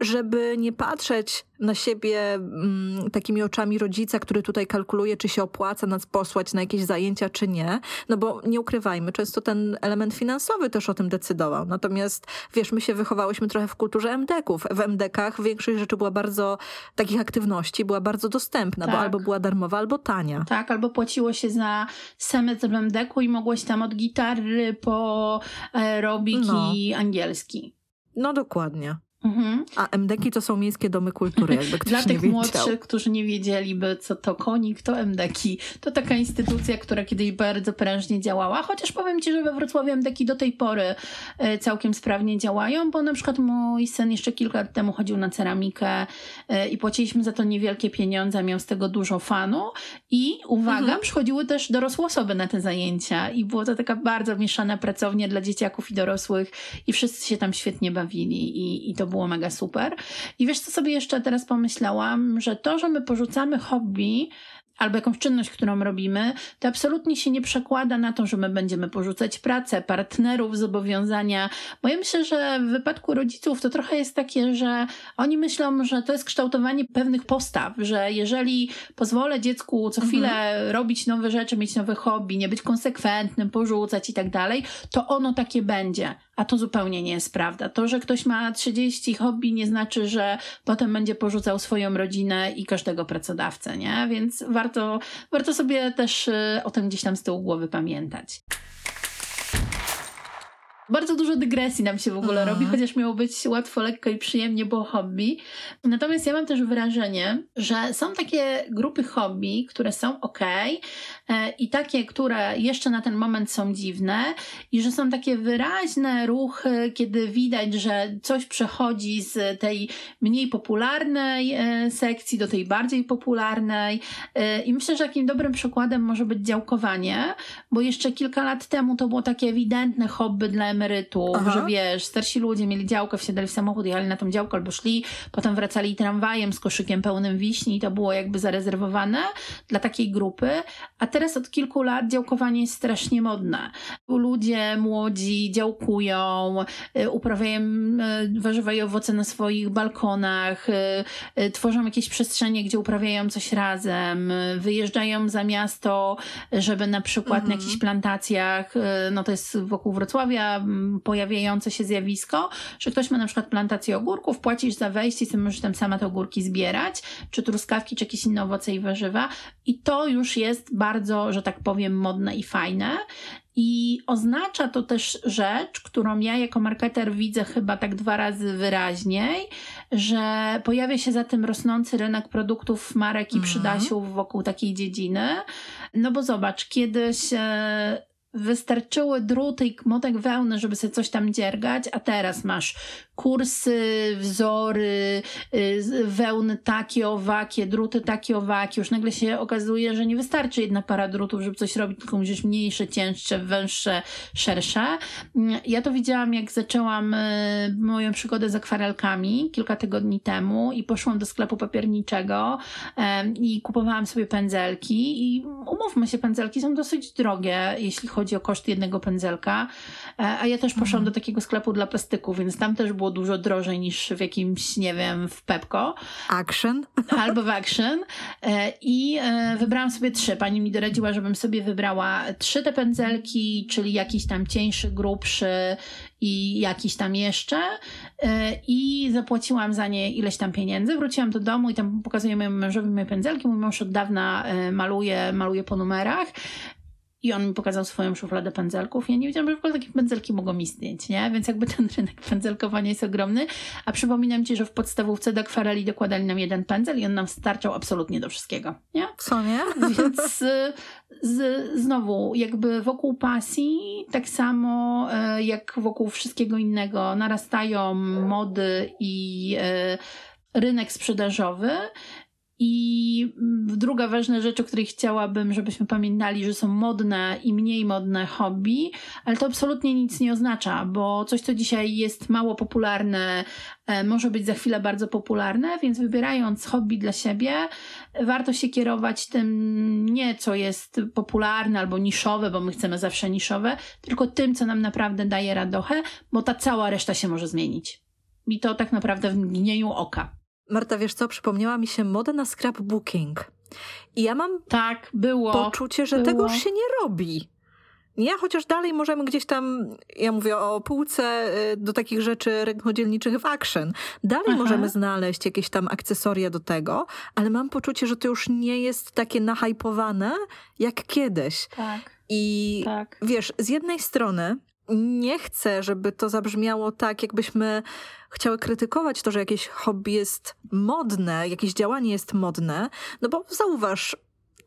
żeby nie patrzeć na siebie mm, takimi oczami rodzica, który tutaj kalkuluje, czy się opłaca nas posłać na jakieś zajęcia, czy nie. No bo nie ukrywajmy, często ten element finansowy też o tym decydował. Natomiast wiesz, my się wychowałyśmy trochę w kulturze MDK-ów. W MDK-ach większość rzeczy była bardzo, takich aktywności była bardzo dostępna, tak. bo albo była darmowa, darmowa albo tania. Tak, albo płaciło się za semestr w MDK-u i mogłeś tam od gitary po aerobik no. i angielski. No dokładnie. Mhm. A MDki to są miejskie domy kultury, jakby ktoś Dla tych młodszych, którzy nie wiedzieliby, co to konik, to MDki. To taka instytucja, która kiedyś bardzo prężnie działała, chociaż powiem Ci, że we Wrocławiu MDki do tej pory e, całkiem sprawnie działają, bo na przykład mój syn jeszcze kilka lat temu chodził na ceramikę e, i płaciliśmy za to niewielkie pieniądze, miał z tego dużo fanu i uwaga, mhm. przychodziły też dorosłe osoby na te zajęcia i było to taka bardzo mieszana pracownia dla dzieciaków i dorosłych i wszyscy się tam świetnie bawili i, i to było było mega super. I wiesz, co sobie jeszcze teraz pomyślałam, że to, że my porzucamy hobby, albo jakąś czynność, którą robimy, to absolutnie się nie przekłada na to, że my będziemy porzucać pracę, partnerów, zobowiązania. Bo ja myślę, że w wypadku rodziców to trochę jest takie, że oni myślą, że to jest kształtowanie pewnych postaw, że jeżeli pozwolę dziecku co mhm. chwilę mhm. robić nowe rzeczy, mieć nowe hobby, nie być konsekwentnym, porzucać i tak dalej, to ono takie będzie. A to zupełnie nie jest prawda. To, że ktoś ma 30 hobby, nie znaczy, że potem będzie porzucał swoją rodzinę i każdego pracodawcę, nie? Więc warto, warto sobie też y, o tym gdzieś tam z tyłu głowy pamiętać. Bardzo dużo dygresji nam się w ogóle robi, mhm. chociaż miało być łatwo, lekko i przyjemnie, bo hobby. Natomiast ja mam też wrażenie, że są takie grupy hobby, które są ok e, i takie, które jeszcze na ten moment są dziwne i że są takie wyraźne ruchy, kiedy widać, że coś przechodzi z tej mniej popularnej e, sekcji do tej bardziej popularnej. E, I myślę, że takim dobrym przykładem może być działkowanie, bo jeszcze kilka lat temu to było takie ewidentne hobby dla emerytów, Aha. że wiesz, starsi ludzie mieli działkę, wsiadali w samochód, jechali na tą działkę albo szli, potem wracali tramwajem z koszykiem pełnym wiśni i to było jakby zarezerwowane dla takiej grupy, a teraz od kilku lat działkowanie jest strasznie modne. Ludzie młodzi działkują, y, uprawiają y, warzywa i owoce na swoich balkonach, y, tworzą jakieś przestrzenie, gdzie uprawiają coś razem, wyjeżdżają za miasto, żeby na przykład mhm. na jakichś plantacjach, no to jest wokół Wrocławia, pojawiające się zjawisko, że ktoś ma na przykład plantację ogórków, płacisz za wejście i możesz tam sama te ogórki zbierać, czy truskawki, czy jakieś inne owoce i warzywa. I to już jest bardzo, że tak powiem, modne i fajne. I oznacza to też rzecz, którą ja jako marketer widzę chyba tak dwa razy wyraźniej, że pojawia się za tym rosnący rynek produktów, marek i mhm. przydasiów wokół takiej dziedziny. No bo zobacz, kiedyś e, wystarczyły druty i kmotek wełny, żeby sobie coś tam dziergać, a teraz masz kursy, wzory, y, wełny takie, owakie, druty takie, owakie. Już nagle się okazuje, że nie wystarczy jedna para drutów, żeby coś robić, tylko musisz mniejsze, cięższe, węższe, szersze. Mm, ja to widziałam, jak zaczęłam y, moją przygodę z akwarelkami kilka tygodni temu i poszłam do sklepu papierniczego i kupowałam sobie pędzelki i umówmy się, pędzelki są dosyć drogie, jeśli chodzi o koszt jednego pędzelka, e, a ja też poszłam mhm. do takiego sklepu dla plastyku, więc tam też było dużo drożej niż w jakimś, nie wiem, w Pepko. Action. [laughs] Albo w Action. E, I e, wybrałam sobie trzy. Pani mi doradziła, żebym sobie wybrała trzy te pędzelki, czyli jakiś tam cieńszy, grubszy i jakiś tam jeszcze i zapłaciłam za nie ileś tam pieniędzy. Wróciłam do domu i tam pokazuję mojemu mężowi moje pędzelki. Mój mąż od dawna maluje, maluje po numerach i on mi pokazał swoją szufladę pędzelków. Ja nie wiedziałam, że w ogóle takie pędzelki mogą istnieć, nie? Więc jakby ten rynek pędzelkowania jest ogromny. A przypominam ci, że w podstawówce do akwareli dokładali nam jeden pędzel i on nam starczał absolutnie do wszystkiego, nie? Co nie? Więc y, z, znowu, jakby wokół pasji, tak samo y, jak wokół wszystkiego innego, narastają mody i y, rynek sprzedażowy. I druga ważna rzecz, o której chciałabym, żebyśmy pamiętali, że są modne i mniej modne hobby, ale to absolutnie nic nie oznacza, bo coś, co dzisiaj jest mało popularne, e, może być za chwilę bardzo popularne, więc wybierając hobby dla siebie, warto się kierować tym nie, co jest popularne albo niszowe, bo my chcemy zawsze niszowe, tylko tym, co nam naprawdę daje radochę, bo ta cała reszta się może zmienić. I to tak naprawdę w mgnieniu oka. Marta, wiesz co, przypomniała mi się moda na scrapbooking. I ja mam tak, było, poczucie, że było. tego już się nie robi. Nie, chociaż dalej możemy gdzieś tam, ja mówię o półce y, do takich rzeczy rękodzielniczych w action. Dalej Aha. możemy znaleźć jakieś tam akcesoria do tego, ale mam poczucie, że to już nie jest takie nahypowane jak kiedyś. Tak. I tak. wiesz, z jednej strony nie chcę, żeby to zabrzmiało tak, jakbyśmy chciały krytykować to, że jakieś hobby jest modne, jakieś działanie jest modne, no bo zauważ,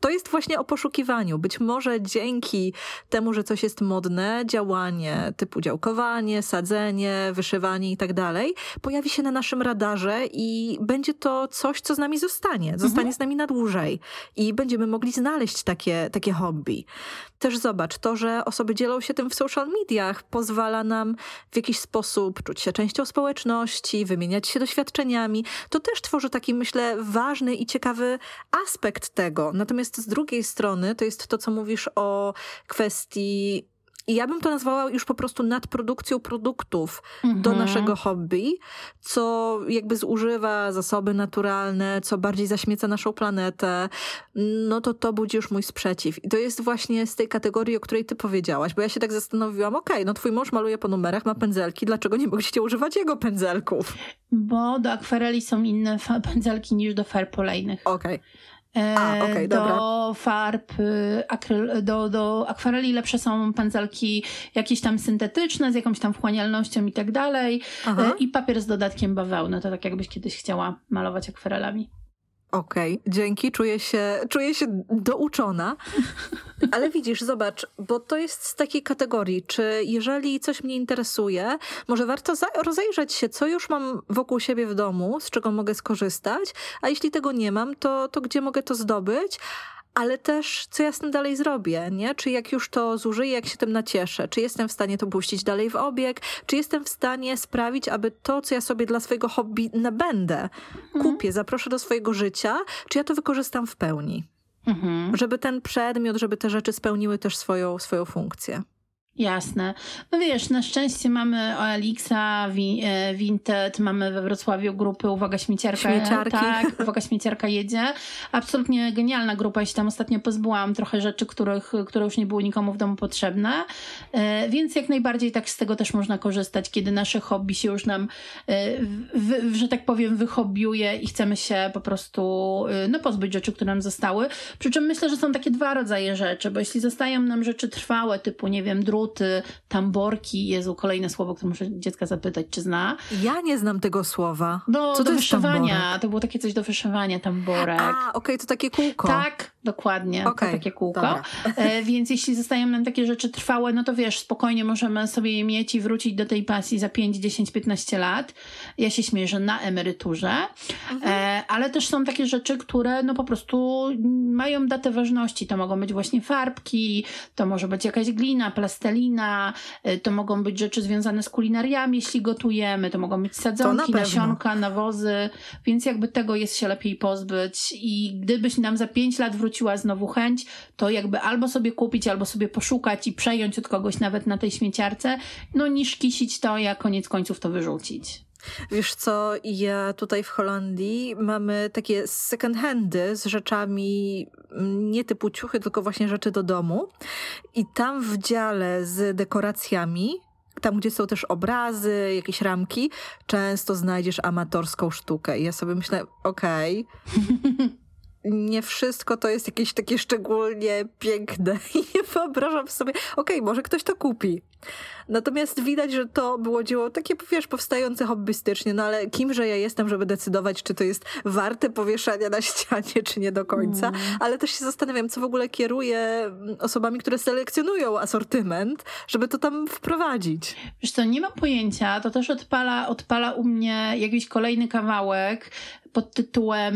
to jest właśnie o poszukiwaniu. Być może dzięki temu, że coś jest modne, działanie typu działkowanie, sadzenie, wyszywanie i tak dalej, pojawi się na naszym radarze i będzie to coś, co z nami zostanie. Zostanie mhm. z nami na dłużej i będziemy mogli znaleźć takie, takie hobby. Też zobacz, to, że osoby dzielą się tym w social mediach, pozwala nam w jakiś sposób czuć się częścią społeczności, wymieniać się doświadczeniami. To też tworzy taki, myślę, ważny i ciekawy aspekt tego. Natomiast z drugiej strony to jest to, co mówisz o kwestii i ja bym to nazwała już po prostu nadprodukcją produktów mhm. do naszego hobby, co jakby zużywa zasoby naturalne, co bardziej zaśmieca naszą planetę, no to to budzi już mój sprzeciw. I to jest właśnie z tej kategorii, o której ty powiedziałaś, bo ja się tak zastanowiłam, okej, okay, no twój mąż maluje po numerach, ma pędzelki, dlaczego nie mogliście używać jego pędzelków? Bo do akwareli są inne pędzelki niż do farb olejnych. Okej. Okay. A, e, okay, do dobra. farb, y, akryl, do, do akwareli lepsze są pędzelki jakieś tam syntetyczne, z jakąś tam wchłanialnością i tak dalej. E, I papier z dodatkiem bawełny, to tak jakbyś kiedyś chciała malować akwarelami. Okej, okay, dzięki, czuję się, czuję się douczona. [laughs] Ale widzisz, zobacz, bo to jest z takiej kategorii, czy jeżeli coś mnie interesuje, może warto rozejrzeć się, co już mam wokół siebie w domu, z czego mogę skorzystać, a jeśli tego nie mam, to, to gdzie mogę to zdobyć? Ale też co ja z tym dalej zrobię, nie? Czy jak już to zużyję, jak się tym nacieszę, czy jestem w stanie to puścić dalej w obieg, czy jestem w stanie sprawić, aby to, co ja sobie dla swojego hobby nabędę, mhm. kupię, zaproszę do swojego życia, czy ja to wykorzystam w pełni. Mhm. Żeby ten przedmiot, żeby te rzeczy spełniły też swoją, swoją funkcję. Jasne. No wiesz, na szczęście mamy OLX-a, e, Vinted, mamy we Wrocławiu grupy Uwaga Śmieciarka. Śmieciarki. Tak, [laughs] Uwaga Śmieciarka jedzie. Absolutnie genialna grupa. Ja się tam ostatnio pozbyłam trochę rzeczy, których, które już nie były nikomu w domu potrzebne. E, więc jak najbardziej tak z tego też można korzystać, kiedy nasze hobby się już nam, e, w, że tak powiem, wyhobbiuje i chcemy się po prostu no, pozbyć rzeczy, które nam zostały. Przy czym myślę, że są takie dwa rodzaje rzeczy, bo jeśli zostają nam rzeczy trwałe, typu, nie wiem, drut, druty, tamborki. Jezu, kolejne słowo, które muszę dziecka zapytać, czy zna. Ja nie znam tego słowa. Do, Co do wyszywania. To było takie coś do wyszywania, tamborek. A, okej, okay, to takie kółko. Tak, Dokładnie, okay, takie kółko. E, więc jeśli zostają nam takie rzeczy trwałe, no to wiesz, spokojnie możemy sobie je mieć i wrócić do tej pasji za 5, 10, 15 lat. Ja się śmieję, że na emeryturze. Mhm. E, ale też są takie rzeczy, które no po prostu mają datę ważności. To mogą być właśnie farbki, to może być jakaś glina, plastelina, e, to mogą być rzeczy związane z kulinariami, jeśli gotujemy, to mogą być sadzonki, na nasionka, nawozy, więc jakby tego jest się lepiej pozbyć i gdybyś nam za 5 lat wrócił wróciła znowu chęć, to jakby albo sobie kupić, albo sobie poszukać i przejąć od kogoś nawet na tej śmieciarce, no niż kisić to, a koniec końców to wyrzucić. Wiesz co, ja tutaj w Holandii mamy takie second handy z rzeczami mm, nie typu ciuchy, tylko właśnie rzeczy do domu. I tam w dziale z dekoracjami tam, gdzie są też obrazy, jakieś ramki, często znajdziesz amatorską sztukę. I ja sobie myślę, okej, okay, [laughs] nie wszystko to jest jakieś takie szczególnie piękne [laughs] i nie wyobrażam sobie, okej, okay, może ktoś to kupi. Natomiast widać, że to było dzieło takie, wiesz, powstające hobbystycznie, no ale kimże ja jestem, żeby decydować, czy to jest warte powieszania na [laughs] ścianie, czy nie do końca. Mm. Ale też się zastanawiam, co w ogóle kieruje osobami, które selekcjonują asortyment, żeby to tam wprowadzić. Wiesz co, nie mam pojęcia, to też odpala, odpala u mnie jakiś kolejny kawałek, pod tytułem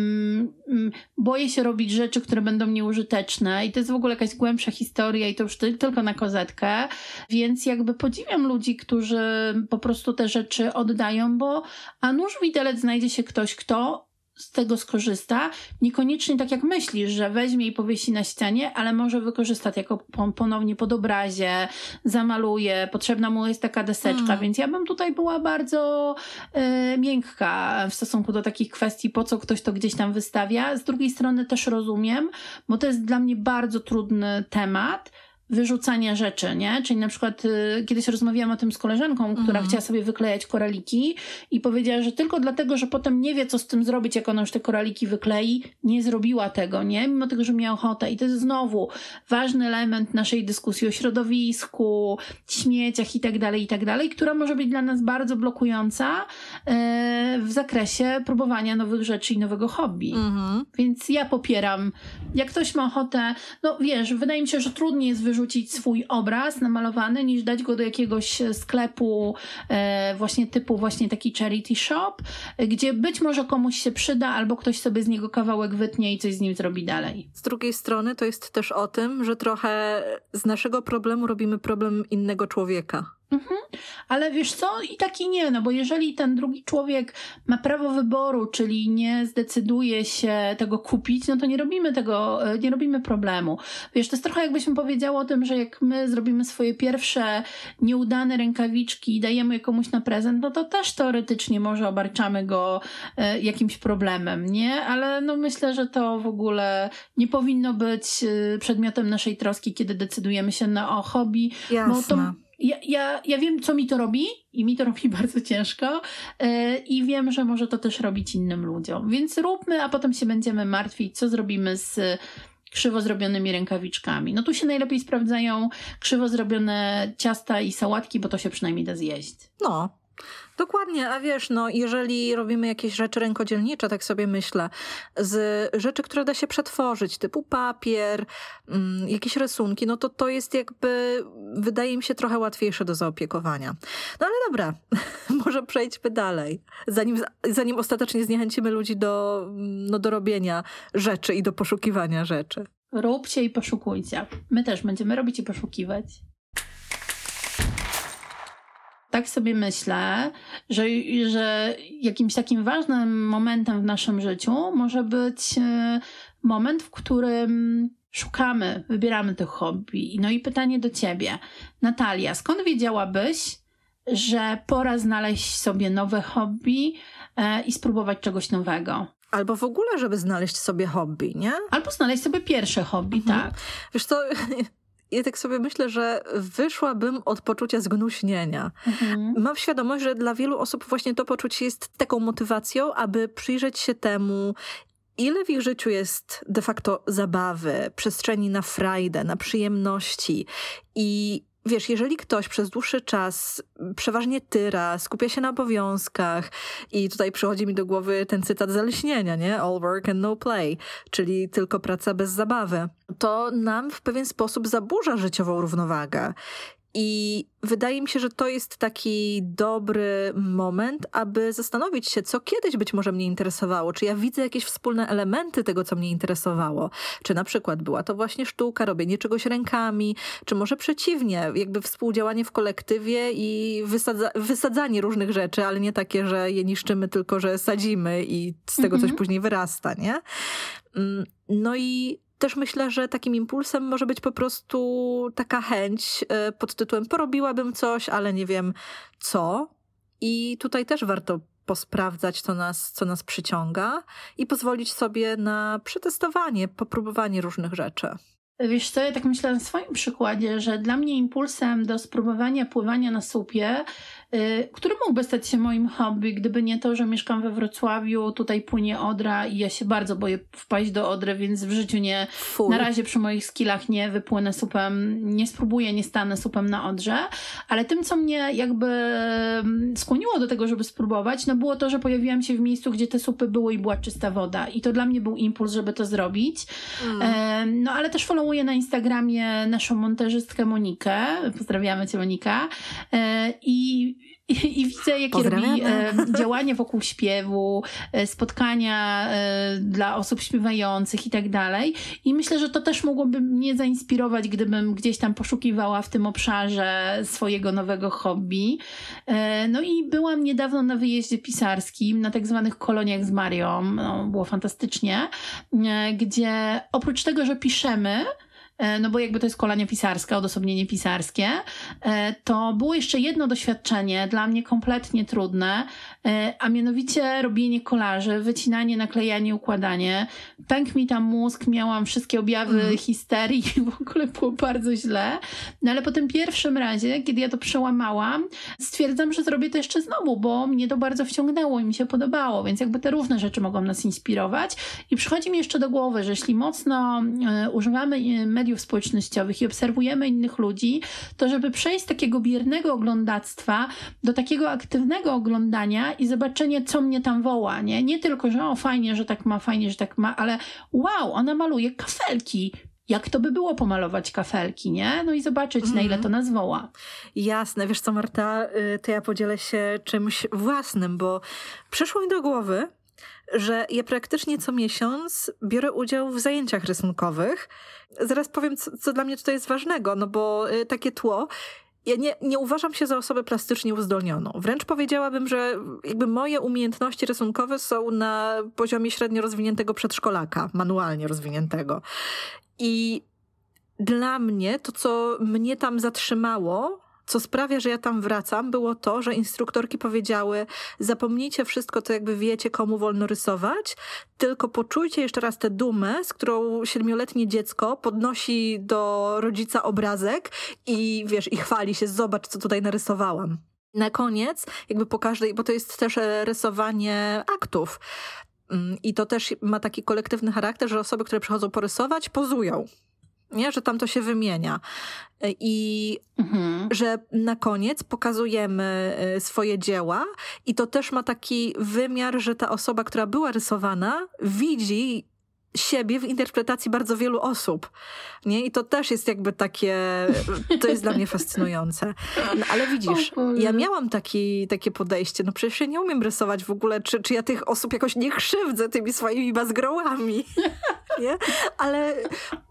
mm, boję się robić rzeczy, które będą nieużyteczne. I to jest w ogóle jakaś głębsza historia i to już tylko na kozetkę, więc jakby podziwiam ludzi, którzy po prostu te rzeczy oddają, bo a nuż widelec znajdzie się ktoś, kto z tego skorzysta. Niekoniecznie tak jak myślisz, że weźmie i powiesi na ścianie, ale może wykorzysta to jako ponownie pod obrazie, zamaluje, potrzebna mu jest taka deseczka, mm. więc ja bym tutaj była bardzo y, miękka w stosunku do takich kwestii, po co ktoś to gdzieś tam wystawia. Z drugiej strony też rozumiem, bo to jest dla mnie bardzo trudny temat, wyrzucania rzeczy, nie? Czyli na przykład y, kiedyś rozmawiałam o tym z koleżanką, która mhm. chciała sobie wyklejać koraliki i powiedziała, że tylko dlatego, że potem nie wie, co z tym zrobić, jak ona już te koraliki wyklei, nie zrobiła tego, nie? Mimo tego, że miała ochotę. I to jest znowu ważny element naszej dyskusji o środowisku, śmieciach i tak dalej, i tak dalej, która może być dla nas bardzo blokująca y, w zakresie próbowania nowych rzeczy i nowego hobby. Mhm. Więc ja popieram. Jak ktoś ma ochotę, no wiesz, wydaje mi się, że trudniej jest wyrzucić wrzucić swój obraz namalowany, niż dać go do jakiegoś sklepu e, właśnie typu właśnie taki charity shop, gdzie być może komuś się przyda, albo ktoś sobie z niego kawałek wytnie i coś z nim zrobi dalej. Z drugiej strony to jest też o tym, że trochę z naszego problemu robimy problem innego człowieka. Mhm. Ale wiesz co, i tak i nie, no bo jeżeli ten drugi człowiek ma prawo wyboru, czyli nie zdecyduje się tego kupić, no to nie robimy tego, e, nie robimy problemu. Wiesz, to jest trochę jakbyśmy powiedziało o tym, że jak my zrobimy swoje pierwsze nieudane rękawiczki i dajemy je komuś na prezent, no to też teoretycznie może obarczamy go e, jakimś problemem, nie? Ale no myślę, że to w ogóle nie powinno być e, przedmiotem naszej troski, kiedy decydujemy się na o hobby. Jasne. Bo to ja, ja, ja wiem, co mi to robi i mi to [laughs] robi bardzo ciężko yy, i wiem, że może to też robić innym ludziom. Więc róbmy, a potem się będziemy martwić, co zrobimy z krzywo zrobionymi rękawiczkami. No tu się najlepiej sprawdzają krzywo zrobione ciasta i sałatki, bo to się przynajmniej da zjeść. No, Dokładnie, a wiesz, no jeżeli robimy jakieś rzeczy rękodzielnicze, tak sobie myślę, z rzeczy, które da się przetworzyć, typu papier, mm, jakieś rysunki, no to to jest jakby, wydaje mi się, trochę łatwiejsze do zaopiekowania. No ale dobra, [laughs] może przejdźmy dalej, zanim, zanim ostatecznie zniechęcimy ludzi do, no, do robienia rzeczy i do poszukiwania rzeczy. Róbcie i poszukujcie. My też będziemy robić i poszukiwać tak sobie myślę, że, że jakimś takim ważnym momentem w naszym życiu może być e, moment, w którym szukamy, wybieramy tych hobby. No i pytanie do ciebie. Natalia, skąd wiedziałabyś, że pora znaleźć sobie nowe hobby e, i spróbować czegoś nowego? Albo w ogóle, żeby znaleźć sobie hobby, nie? Albo znaleźć sobie pierwsze hobby, mhm. tak. Wiesz co, ja tak sobie myślę, że wyszłabym od poczucia zgnuśnienia. Mhm. Mam świadomość, że dla wielu osób właśnie to poczucie jest taką motywacją, aby przyjrzeć się temu, ile w ich życiu jest de facto zabawy, przestrzeni na frajdę, na przyjemności i wiesz, jeżeli ktoś przez dłuższy czas przeważnie tyra, skupia się na obowiązkach i tutaj przychodzi mi do głowy ten cytat zaleśnienia, nie? All work and no play, czyli tylko praca bez zabawy, to nam w pewien sposób zaburza życiową równowagę. I wydaje mi się, że to jest taki dobry moment, aby zastanowić się, co kiedyś być może mnie interesowało. Czy ja widzę jakieś wspólne elementy tego, co mnie interesowało? Czy na przykład była to właśnie sztuka, robienie czegoś rękami, czy może przeciwnie, jakby współdziałanie w kolektywie i wysadza wysadzanie różnych rzeczy, ale nie takie, że je niszczymy, tylko że sadzimy i z tego coś mhm. później wyrasta, nie? Mm, no i też myślę, że takim impulsem może być po prostu taka chęć e, pod tytułem porobiłabym coś, ale nie wiem co. I tutaj też warto posprawdzać, co nas, co nas przyciąga i pozwolić sobie na przetestowanie, popróbowanie różnych rzeczy. Wiesz co, ja tak myślę na swoim przykładzie, że dla mnie impulsem do spróbowania pływania na słupie Y, który mógłby stać się moim hobby, gdyby nie to, że mieszkam we Wrocławiu, tutaj płynie Odra i ja się bardzo boję wpaść do Odry, więc w życiu nie, na razie przy moich skillach nie wypłynę supem, nie spróbuję, nie stanę supem na Odrze, ale tym, co mnie jakby mm, skłoniło do tego, żeby spróbować, no było to, że pojawiłam się w miejscu, gdzie te supy były i była czysta woda. I to dla mnie był impuls, żeby to zrobić. Mm. No ale też followuję na Instagramie naszą montażystkę Monikę, pozdrawiamy Cię Monika. E, i i, I, widzę, jakie robi e, działania wokół śpiewu, e, spotkania e, dla osób śpiewających i tak dalej. I myślę, że to też mogłoby mnie zainspirować, gdybym gdzieś tam poszukiwała w tym obszarze swojego nowego hobby. E, no i byłam niedawno na wyjeździe pisarskim, na tak zwanych koloniach z Marią. No, było fantastycznie, e, gdzie oprócz tego, że piszemy, no bo jakby to jest kolania pisarska, odosobnienie pisarskie, e, to było jeszcze jedno doświadczenie, dla mnie kompletnie trudne, e, a mianowicie robienie kolaży, wycinanie, naklejanie, układanie. Pękł mi tam mózg, miałam wszystkie objawy mm. histerii, w ogóle było bardzo źle. No ale po tym pierwszym razie, kiedy ja to przełamałam, stwierdzam, że zrobię to jeszcze znowu, bo mnie to bardzo wciągnęło i mi się podobało, więc jakby te różne rzeczy mogą nas inspirować. I przychodzi mi jeszcze do głowy, że jeśli mocno używamy mediów społecznościowych i obserwujemy innych ludzi, to żeby przejść z takiego biernego oglądactwa do takiego aktywnego oglądania i zobaczenie, co mnie tam woła, nie? Nie tylko, że o, fajnie, że tak ma, fajnie, że tak ma, ale wow, ona maluje kafelki, jak to by było pomalować kafelki, nie? No i zobaczyć, na ile to nas woła. Jasne, wiesz co, Marta, y, to ja podzielę się czymś własnym, bo przyszło mi do głowy, że ja praktycznie co miesiąc biorę udział w zajęciach rysunkowych. Zaraz powiem, co, co dla mnie tutaj jest ważnego, no bo y, takie tło ja nie, nie uważam się za osobę plastycznie uzdolnioną. Wręcz powiedziałabym, że jakby moje umiejętności rysunkowe są na poziomie średnio rozwiniętego przedszkolaka, manualnie rozwiniętego. I dla mnie to, co mnie tam zatrzymało, co sprawia, że ja tam wracam, było to, że instruktorki powiedziały: zapomnijcie wszystko, co jakby wiecie, komu wolno rysować, tylko poczujcie jeszcze raz tę dumę, z którą siedmioletnie dziecko podnosi do rodzica obrazek i wiesz, i chwali się: zobacz, co tutaj narysowałam. Na koniec, jakby po każdej, bo to jest też e, rysowanie aktów. Mm, I to też ma taki kolektywny charakter, że osoby, które przychodzą porysować, pozują nie? że tam to się wymienia. I mhm. że na koniec pokazujemy y, swoje dzieła, i to też ma taki wymiar, że ta osoba, która była rysowana, widzi siebie w interpretacji bardzo wielu osób. Nie? I to też jest jakby takie, to jest dla mnie fascynujące. No, ale widzisz, ja miałam taki, takie podejście, no przecież ja nie umiem rysować w ogóle, czy, czy ja tych osób jakoś nie krzywdzę tymi swoimi bazgrołami. [laughs] Nie? Ale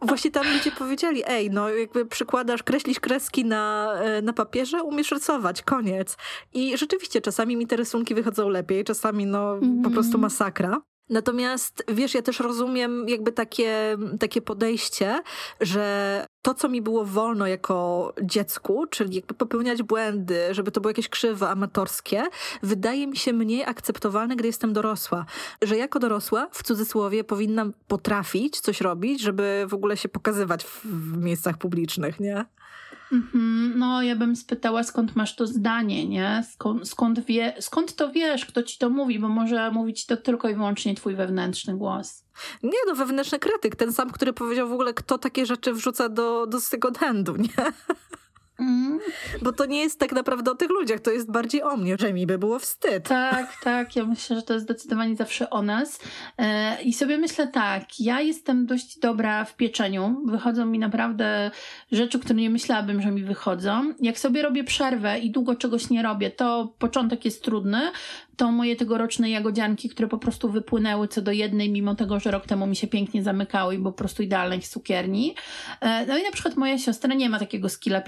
właśnie tam ludzie powiedzieli, ej, no jakby przykładasz, kreślisz kreski na, na papierze, umiesz rysować, koniec. I rzeczywiście czasami mi te rysunki wychodzą lepiej, czasami no mm. po prostu mhm. masakra. Natomiast wiesz, ja też rozumiem jakby takie, takie podejście, że to, co mi było wolno jako dziecku, czyli jakby popełniać błędy, żeby to było jakieś krzywe, amatorskie, wydaje mi się mniej akceptowalne, gdy jestem dorosła. Że jako dorosła, w cudzysłowie, powinnam potrafić coś robić, żeby w ogóle się pokazywać w, w miejscach publicznych, nie? Mhm. No, ja bym spytała, skąd masz to zdanie, nie? Skąd, skąd, wie, skąd to wiesz, kto ci to mówi, bo może mówić to tylko i wyłącznie twój wewnętrzny głos. Nie, no wewnętrzny krytyk, ten sam, który powiedział w ogóle, kto takie rzeczy wrzuca do, do second handu, nie? [laughs] Mm. Bo to nie jest tak naprawdę o tych ludziach, to jest bardziej o mnie, że mi by było wstyd. Tak, tak. Ja myślę, że to jest zdecydowanie zawsze o nas. E, I sobie myślę tak, ja jestem dość dobra w pieczeniu. Wychodzą mi naprawdę rzeczy, które nie myślałabym, że mi wychodzą. Jak sobie robię przerwę i długo czegoś nie robię, to początek jest trudny, to moje tegoroczne jagodzianki, które po prostu wypłynęły co do jednej, mimo tego, że rok temu mi się pięknie zamykały i po prostu idealnych cukierni. E, no i na przykład moja siostra nie ma takiego skilla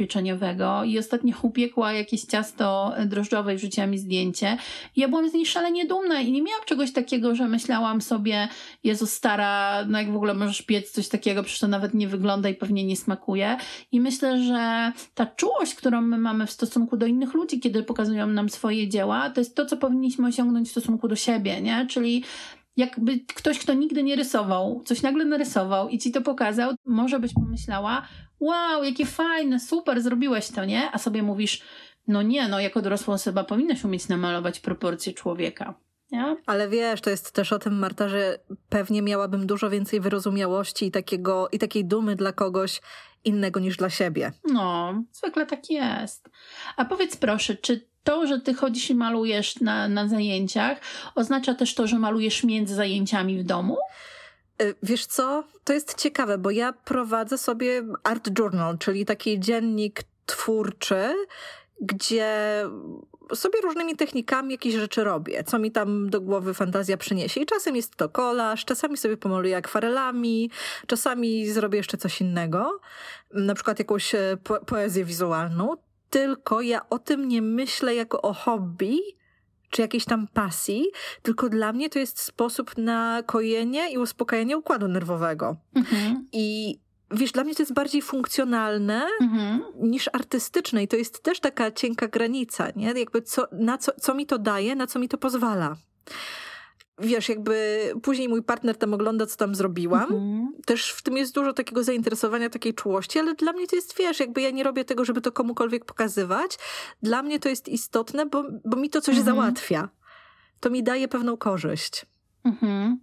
i ostatnio upiekła jakieś ciasto drożdżowe i wrzuciła mi zdjęcie. I ja byłam z niej szalenie dumna i nie miałam czegoś takiego, że myślałam sobie, Jezu stara, no jak w ogóle możesz piec coś takiego, przecież to nawet nie wygląda i pewnie nie smakuje. I myślę, że ta czułość, którą my mamy w stosunku do innych ludzi, kiedy pokazują nam swoje dzieła, to jest to, co powinniśmy osiągnąć w stosunku do siebie, nie? Czyli jakby ktoś, kto nigdy nie rysował, coś nagle narysował i ci to pokazał, może byś pomyślała, wow, jakie fajne, super, zrobiłeś to, nie? A sobie mówisz, no nie, no jako dorosła osoba powinnaś umieć namalować proporcje człowieka. Nie? Ale wiesz, to jest też o tym, Marta, że pewnie miałabym dużo więcej wyrozumiałości i, takiego, i takiej dumy dla kogoś innego niż dla siebie. No, zwykle tak jest. A powiedz proszę, czy to, że ty chodzisz i malujesz na, na zajęciach, oznacza też to, że malujesz między zajęciami w domu? E, wiesz co? To jest ciekawe, bo ja prowadzę sobie art journal, czyli taki dziennik twórczy, gdzie sobie różnymi technikami jakieś rzeczy robię, co mi tam do głowy fantazja przyniesie. I czasem jest to kolaż, czasami sobie pomaluję akwarelami, czasami zrobię jeszcze coś innego, na przykład jakąś e, po poezję wizualną tylko ja o tym nie myślę jako o hobby, czy jakiejś tam pasji, tylko dla mnie to jest sposób na kojenie i uspokajanie układu nerwowego. Mhm. I wiesz, dla mnie to jest bardziej funkcjonalne mhm. niż artystyczne i to jest też taka cienka granica, nie? Jakby co, na co, co mi to daje, na co mi to pozwala wiesz, jakby później mój partner tam ogląda, co tam zrobiłam. Mhm. Też w tym jest dużo takiego zainteresowania, takiej czułości, ale dla mnie to jest, wiesz, jakby ja nie robię tego, żeby to komukolwiek pokazywać. Dla mnie to jest istotne, bo, bo mi to coś mhm. załatwia. To mi daje pewną korzyść. Mhm.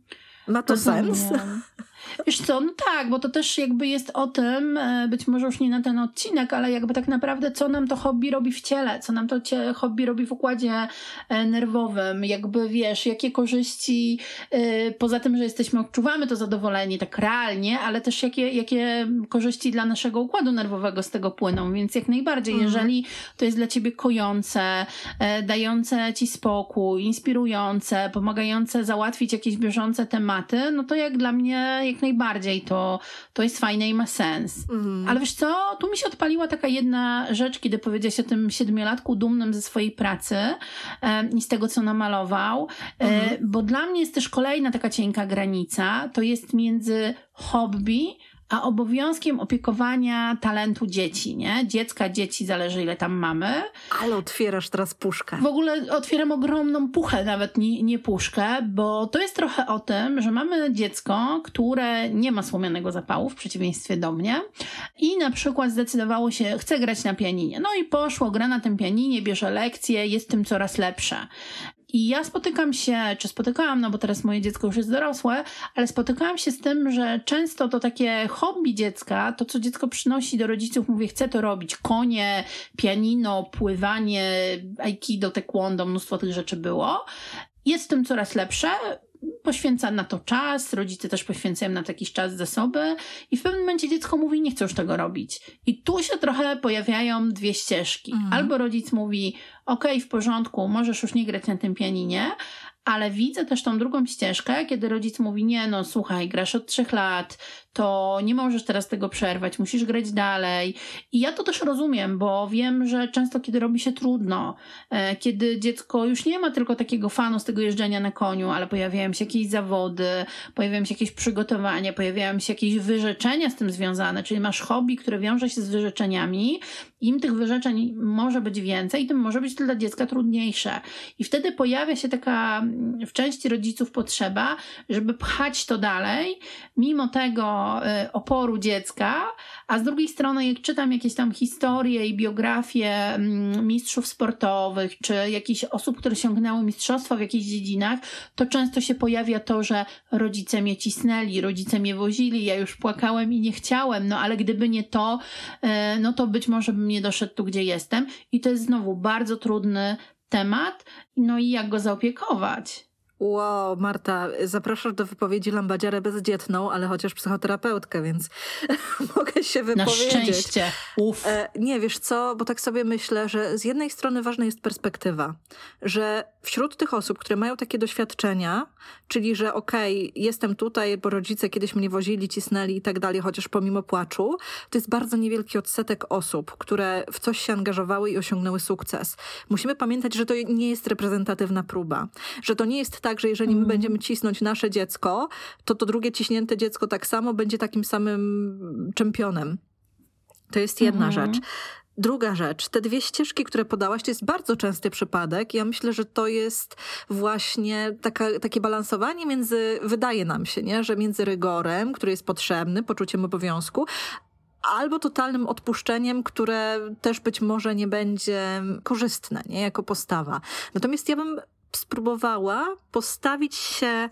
Ma to Rozumiem. sens? Wiesz co, no tak, bo to też jakby jest o tym, e, być może już nie na ten odcinek, ale jakby tak naprawdę co nam to hobby robi w ciele, co nam to hobby robi w układzie e, nerwowym, jakby wiesz, jakie korzyści, e, poza tym, że jesteśmy, odczuwamy to zadowolenie tak realnie, ale też jakie, jakie korzyści dla naszego układu nerwowego z tego płyną, więc jak najbardziej, mhm. jeżeli to jest dla ciebie kojące, dające ci spokój, inspirujące, pomagające załatwić jakieś bieżące tematy, no to jak dla mnie jak najbardziej to, to jest fajne i ma sens. Mhm. Ale wiesz co, tu mi się odpaliła taka jedna rzecz, kiedy powiedziałeś o tym siedmiolatku dumnym ze swojej pracy e, i z tego, co namalował, e, mhm. bo dla mnie jest też kolejna taka cienka granica, to jest między hobby a obowiązkiem opiekowania talentu dzieci, nie? Dziecka, dzieci, zależy ile tam mamy. Ale otwierasz teraz puszkę. W ogóle otwieram ogromną puchę, nawet nie, nie puszkę, bo to jest trochę o tym, że mamy dziecko, które nie ma słomianego zapału, w przeciwieństwie do mnie i na przykład zdecydowało się, chce grać na pianinie. No i poszło, gra na tym pianinie, bierze lekcje, jest tym coraz lepsze. I ja spotykam się, czy spotykałam, no bo teraz moje dziecko już jest dorosłe, ale spotykałam się z tym, że często to takie hobby dziecka, to co dziecko przynosi do rodziców, mówię, chcę to robić. Konie, pianino, pływanie, aikido, taekwondo, mnóstwo tych rzeczy było. Jest w tym coraz lepsze poświęca na to czas, rodzice też poświęcają na to jakiś czas zasoby i w pewnym momencie dziecko mówi, nie chcę już tego robić. I tu się trochę pojawiają dwie ścieżki. Mhm. Albo rodzic mówi, ok, w porządku, możesz już nie grać na tym pianinie, ale widzę też tą drugą ścieżkę, kiedy rodzic mówi, nie no, słuchaj, grasz od trzech lat, to nie możesz teraz tego przerwać, musisz grać dalej. I ja to też rozumiem, bo wiem, że często kiedy robi się trudno, e, kiedy dziecko już nie ma tylko takiego fanu z tego jeżdżenia na koniu, ale pojawiają się jakieś zawody, pojawiają się jakieś przygotowania, pojawiają się jakieś wyrzeczenia z tym związane, czyli masz hobby, które wiąże się z wyrzeczeniami, im tych wyrzeczeń może być więcej, tym może być to dla dziecka trudniejsze. I wtedy pojawia się taka w części rodziców potrzeba, żeby pchać to dalej, mimo tego, y, oporu dziecka, a z drugiej strony, jak czytam jakieś tam historie i biografie mm, mistrzów sportowych, czy jakichś osób, które sięgnęły mistrzostwa w jakichś dziedzinach, to często się pojawia to, że rodzice mnie cisnęli, rodzice mnie wozili, ja już płakałem i nie chciałem, no ale gdyby nie to, y, no to być może bym nie doszedł tu, gdzie jestem. I to jest znowu bardzo trudny temat, no i jak go zaopiekować. Wow, Marta, zapraszasz do wypowiedzi lambadziarę bezdzietną, ale chociaż psychoterapeutkę, więc [laughs] mogę się wypowiedzieć. Na szczęście. Uf. E, nie, wiesz co, bo tak sobie myślę, że z jednej strony ważna jest perspektywa, że wśród tych osób, które mają takie doświadczenia, czyli że okej, okay, jestem tutaj, bo rodzice kiedyś mnie wozili, cisnęli i tak dalej, chociaż pomimo płaczu, to jest bardzo niewielki odsetek osób, które w coś się angażowały i osiągnęły sukces. Musimy pamiętać, że to nie jest reprezentatywna próba, że to nie jest tak, że jeżeli my mhm. będziemy cisnąć nasze dziecko, to to drugie ciśnięte dziecko tak samo będzie takim samym czempionem. To jest jedna mhm. rzecz. Druga rzecz, te dwie ścieżki, które podałaś, to jest bardzo częsty przypadek. Ja myślę, że to jest właśnie taka, takie balansowanie między, wydaje nam się, nie, że między rygorem, który jest potrzebny, poczuciem obowiązku, albo totalnym odpuszczeniem, które też być może nie będzie korzystne, nie, jako postawa. Natomiast ja bym spróbowała postawić się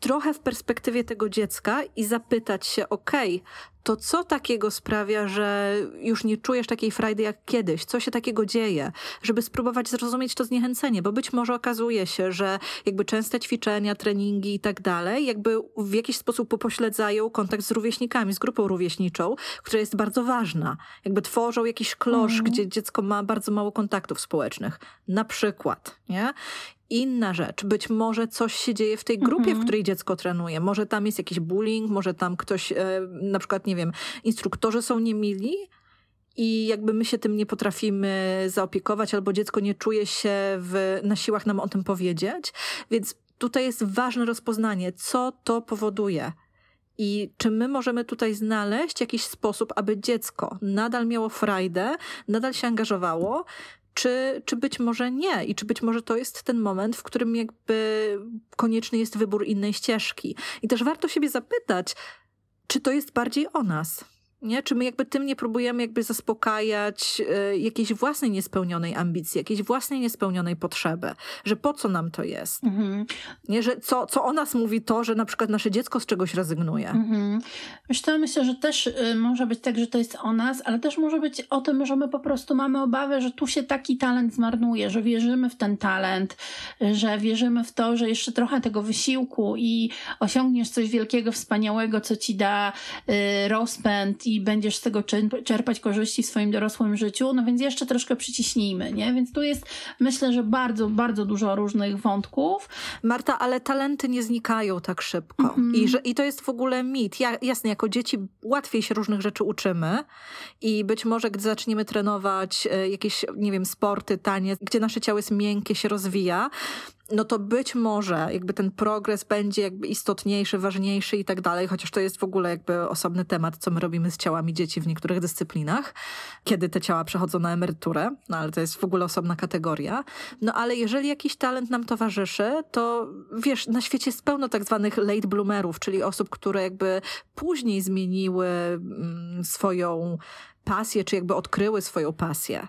trochę w perspektywie tego dziecka i zapytać się, okay, to co takiego sprawia, że już nie czujesz takiej frajdy jak kiedyś? Co się takiego dzieje? Żeby spróbować zrozumieć to zniechęcenie, bo być może okazuje się, że jakby częste ćwiczenia, treningi i tak dalej, jakby w jakiś sposób upośledzają kontakt z rówieśnikami, z grupą rówieśniczą, która jest bardzo ważna. Jakby tworzą jakiś klosz, mm. gdzie dziecko ma bardzo mało kontaktów społecznych. Na przykład, nie? Inna rzecz. Być może coś się dzieje w tej grupie, w mhm. której dziecko trenuje. Może tam jest jakiś bullying, może tam ktoś, e, na przykład, nie wiem, instruktorzy są niemili i jakby my się tym nie potrafimy zaopiekować, albo dziecko nie czuje się w, na siłach nam o tym powiedzieć. Więc tutaj jest ważne rozpoznanie, co to powoduje. I czy my możemy tutaj znaleźć jakiś sposób, aby dziecko nadal miało frajdę, nadal się angażowało, czy, czy być może nie i czy być może to jest ten moment, w którym jakby konieczny jest wybór innej ścieżki. I też warto siebie zapytać, czy to jest bardziej o nas. Nie? Czy my jakby tym nie próbujemy jakby zaspokajać y, jakiejś własnej niespełnionej ambicji, jakiejś własnej niespełnionej potrzeby, że po co nam to jest? Mhm. Nie? Że co, co o nas mówi to, że na przykład nasze dziecko z czegoś rezygnuje? Mhm. Myślę, myślę, że też y, może być tak, że to jest o nas, ale też może być o tym, że my po prostu mamy obawę, że tu się taki talent zmarnuje, że wierzymy w ten talent, że wierzymy w to, że jeszcze trochę tego wysiłku i osiągniesz coś wielkiego, wspaniałego, co ci da y, rozpęd i będziesz z tego czerpać korzyści w swoim dorosłym życiu, no więc jeszcze troszkę przyciśnijmy, nie? Więc tu jest, myślę, że bardzo, bardzo dużo różnych wątków. Marta, ale talenty nie znikają tak szybko. Mm -hmm. I, że, I to jest w ogóle mit. Ja, jasne, jako dzieci łatwiej się różnych rzeczy uczymy i być może, gdy zaczniemy trenować e, jakieś, nie wiem, sporty, taniec, gdzie nasze ciało jest miękkie, się rozwija, no to być może jakby ten progres będzie jakby istotniejszy, ważniejszy i tak dalej, chociaż to jest w ogóle jakby osobny temat, co my robimy z ciałami dzieci w niektórych dyscyplinach, kiedy te ciała przechodzą na emeryturę, no ale to jest w ogóle osobna kategoria. No ale jeżeli jakiś talent nam towarzyszy, to wiesz, na świecie jest pełno tak zwanych late bloomerów, czyli osób, które jakby później zmieniły mm, swoją pasję, czy jakby odkryły swoją pasję.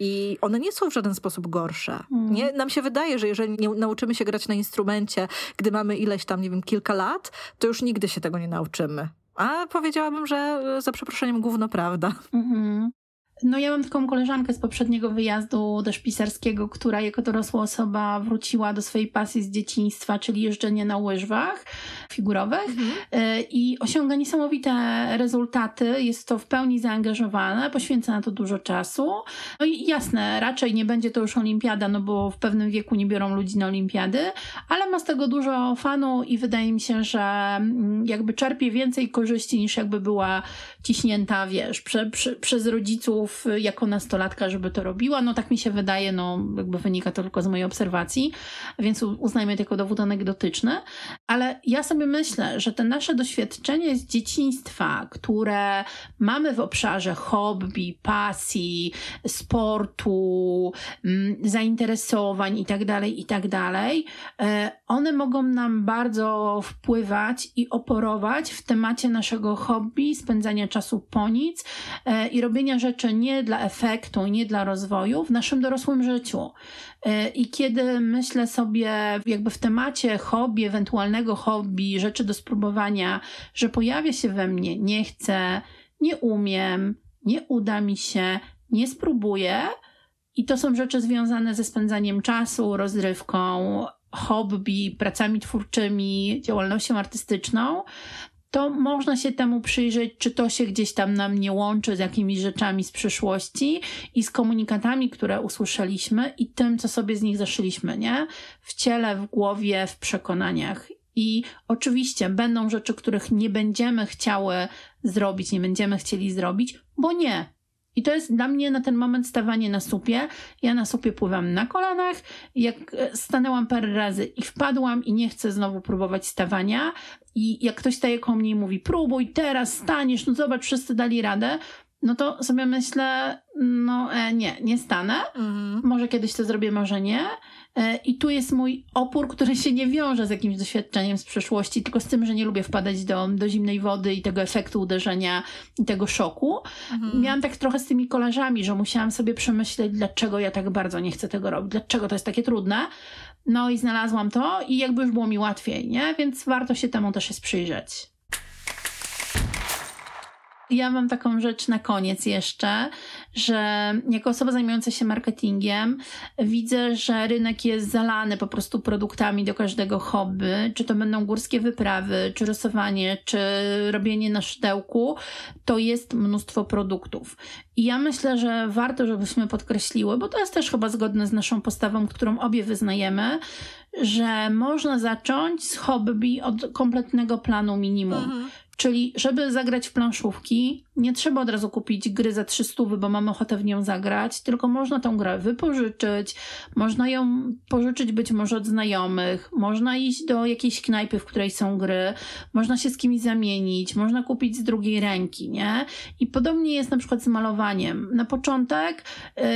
I one nie są w żaden sposób gorsze. Mm. Nie? Nam się wydaje, że jeżeli nie nauczymy się grać na instrumencie, gdy mamy ileś tam, nie wiem, kilka lat, to już nigdy się tego nie nauczymy. A powiedziałabym, że za przeproszeniem gówno prawda. Mm-hmm. No ja mam taką koleżankę z poprzedniego wyjazdu do szpisarskiego, która jako dorosła osoba wróciła do swojej pasji z dzieciństwa, czyli jeżdżenie na łyżwach figurowych mhm. E, i osiąga niesamowite rezultaty. Jest to w pełni zaangażowane, poświęca na to dużo czasu. No i jasne, raczej nie będzie to już olimpiada, no bo w pewnym wieku nie biorą ludzi na olimpiady, ale ma z tego dużo fanu i wydaje mi się, że mm, jakby czerpie więcej korzyści niż jakby była ciśnięta, wiesz, prze, prze, przez rodziców jako nastolatka, żeby to robiła. No tak mi się wydaje, no jakby wynika to tylko z mojej obserwacji, więc uznajmy to jako dowód anegdotyczny. Ale ja sobie myślę, że te nasze doświadczenie z dzieciństwa, które mamy w obszarze hobby, pasji, sportu, mm, zainteresowań itd., tak itd., tak e, one mogą nam bardzo wpływać i oporować w temacie naszego hobby, spędzania czasu po nic e, i robienia rzeczy nie dla efektu, nie dla rozwoju w naszym dorosłym życiu. E, I kiedy myślę sobie, jakby w temacie hobby, ewentualnego hobby, rzeczy do spróbowania, że pojawia się we mnie, nie chcę, nie umiem, nie uda mi się, nie spróbuję. I to są rzeczy związane ze spędzaniem czasu, rozrywką, hobby, pracami twórczymi, działalnością artystyczną, to można się temu przyjrzeć, czy to się gdzieś tam nam nie łączy z jakimiś rzeczami z przyszłości i z komunikatami, które usłyszeliśmy i tym, co sobie z nich zaszyliśmy, nie? W ciele, w głowie, w przekonaniach. I oczywiście będą rzeczy, których nie będziemy chciały zrobić, nie będziemy chcieli zrobić, bo nie, i to jest dla mnie na ten moment stawanie na supie. Ja na supie pływam na kolanach. Jak e, stanęłam parę razy i wpadłam i nie chcę znowu próbować stawania. I jak ktoś staje koło mnie i mówi, próbuj teraz, staniesz, no zobacz, wszyscy dali radę, no to sobie myślę, no e, nie, nie stanę. Mhm. Może kiedyś to zrobię, może nie. E, I tu jest mój opór, który się nie wiąże z jakimś doświadczeniem z przeszłości, tylko z tym, że nie lubię wpadać do, do zimnej wody i tego efektu uderzenia i tego szoku. Mhm. Miałam tak trochę z tymi kolarzami, że musiałam sobie przemyśleć, dlaczego ja tak bardzo nie chcę tego robić, dlaczego to jest takie trudne. No i znalazłam to i jakby już było mi łatwiej, nie? Więc warto się temu też jest przyjrzeć. Ja mam taką rzecz na koniec jeszcze, że jako osoba zajmująca się marketingiem widzę, że rynek jest zalany po prostu produktami do każdego hobby, czy to będą górskie wyprawy, czy rysowanie, czy robienie na szydełku, to jest mnóstwo produktów. I ja myślę, że warto, żebyśmy podkreśliły, bo to jest też chyba zgodne z naszą postawą, którą obie wyznajemy, że można zacząć z hobby od kompletnego planu minimum. Mhm. Czyli, żeby zagrać w planszówki, nie trzeba od razu kupić gry za 300, bo mamy ochotę w nią zagrać, tylko można tą grę wypożyczyć, można ją pożyczyć być może od znajomych, można iść do jakiejś knajpy, w której są gry, można się z kimś zamienić, można kupić z drugiej ręki, nie? I podobnie jest na przykład z malowaniem. Na początek,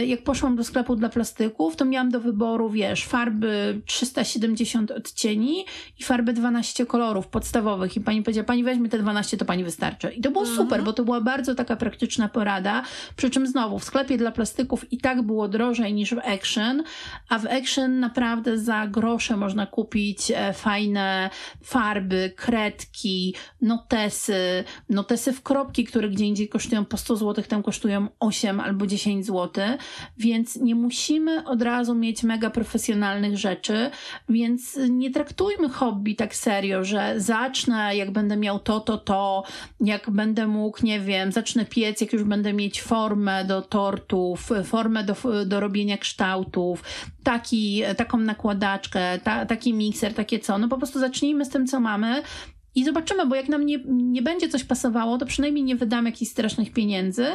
y, jak poszłam do sklepu dla plastyków, to miałam do wyboru, wiesz, farby 370 odcieni i farby 12 kolorów podstawowych. I pani powiedziała, pani weźmie te 12, to pani wystarczy. I to było mhm. super, bo to była bardzo taka praktyczna porada. Przy czym znowu w sklepie dla plastyków i tak było drożej niż w Action, a w Action naprawdę za grosze można kupić e, fajne farby, kredki, notesy, notesy w kropki, które gdzie indziej kosztują po 100 zł, tam kosztują 8 albo 10 zł, więc nie musimy od razu mieć mega profesjonalnych rzeczy, więc nie traktujmy hobby tak serio, że zacznę, jak będę miał to, to, to, jak będę mógł, nie wiem, zacznę piec, jak już będę mieć formę do tortów, formę do, do robienia kształtów, taki, taką nakładaczkę, ta, taki mikser, takie co. No po prostu zacznijmy z tym, co mamy i zobaczymy, bo jak nam nie, nie będzie coś pasowało, to przynajmniej nie wydam jakichś strasznych pieniędzy.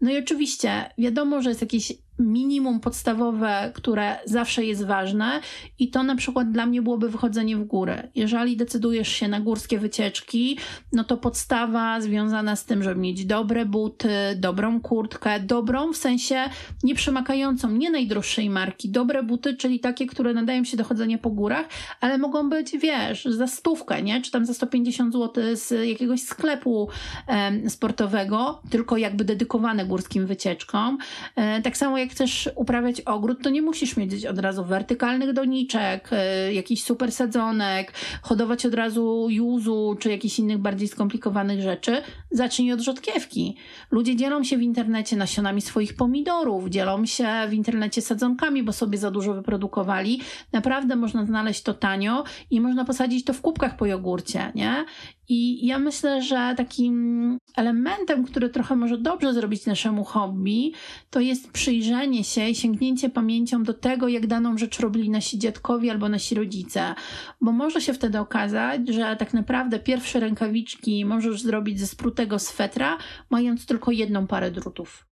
No i oczywiście wiadomo, że jest jakieś minimum podstawowe, które zawsze jest ważne i to na przykład dla mnie byłoby wychodzenie w górę. Jeżeli decydujesz się na górskie wycieczki, no to podstawa związana z tym, żeby mieć dobre buty, dobrą kurtkę, dobrą w sensie nie przemakalającą, nie najdroższej marki, dobre buty, czyli takie, które nadają się do chodzenia po górach, ale mogą być, wiesz, za stówkę, nie? Czy tam za 150 zł z jakiegoś sklepu e, sportowego, tylko jakby dedykowane górskim wycieczkom. E, tak samo jak chcesz uprawiać ogród, to nie musisz mieć od razu wertykalnych doniczek, y, jakichś super sadzonek, hodować od razu juzu czy jakichś innych bardziej skomplikowanych rzeczy. Zacznij od rzodkiewki. Ludzie dzielą się w internecie nasionami swoich pomidorów, dzielą się w internecie sadzonkami, bo sobie za dużo wyprodukowali. Naprawdę można znaleźć to tanio i można posadzić to w kubkach po jogurcie, nie? I ja myślę, że takim elementem, który trochę może dobrze zrobić naszemu hobby, to jest przyjrzenie się i sięgnięcie pamięcią do tego, jak daną rzecz robili nasi dziadkowie albo nasi rodzice. Bo może się wtedy okazać, że tak naprawdę pierwsze rękawiczki możesz zrobić ze sprutego swetra, mając tylko jedną parę drutów.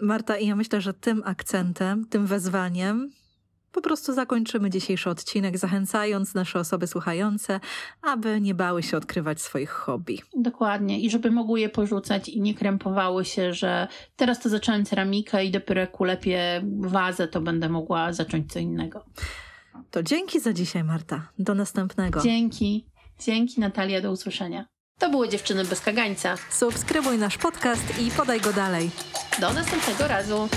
Marta, i ja myślę, że tym akcentem, tym wezwaniem po prostu zakończymy dzisiejszy odcinek, zachęcając nasze osoby słuchające, aby nie bały się odkrywać swoich hobby. Dokładnie. I żeby mogły je porzucać i nie krępowały się, że teraz to zacząłem ceramikę i dopiero jak ulepię wazę, to będę mogła zacząć co innego. To dzięki za dzisiaj, Marta. Do następnego. Dzięki. Dzięki, Natalia. Do usłyszenia. To były Dziewczyny bez kagańca. Subskrybuj nasz podcast i podaj go dalej. Do następnego razu.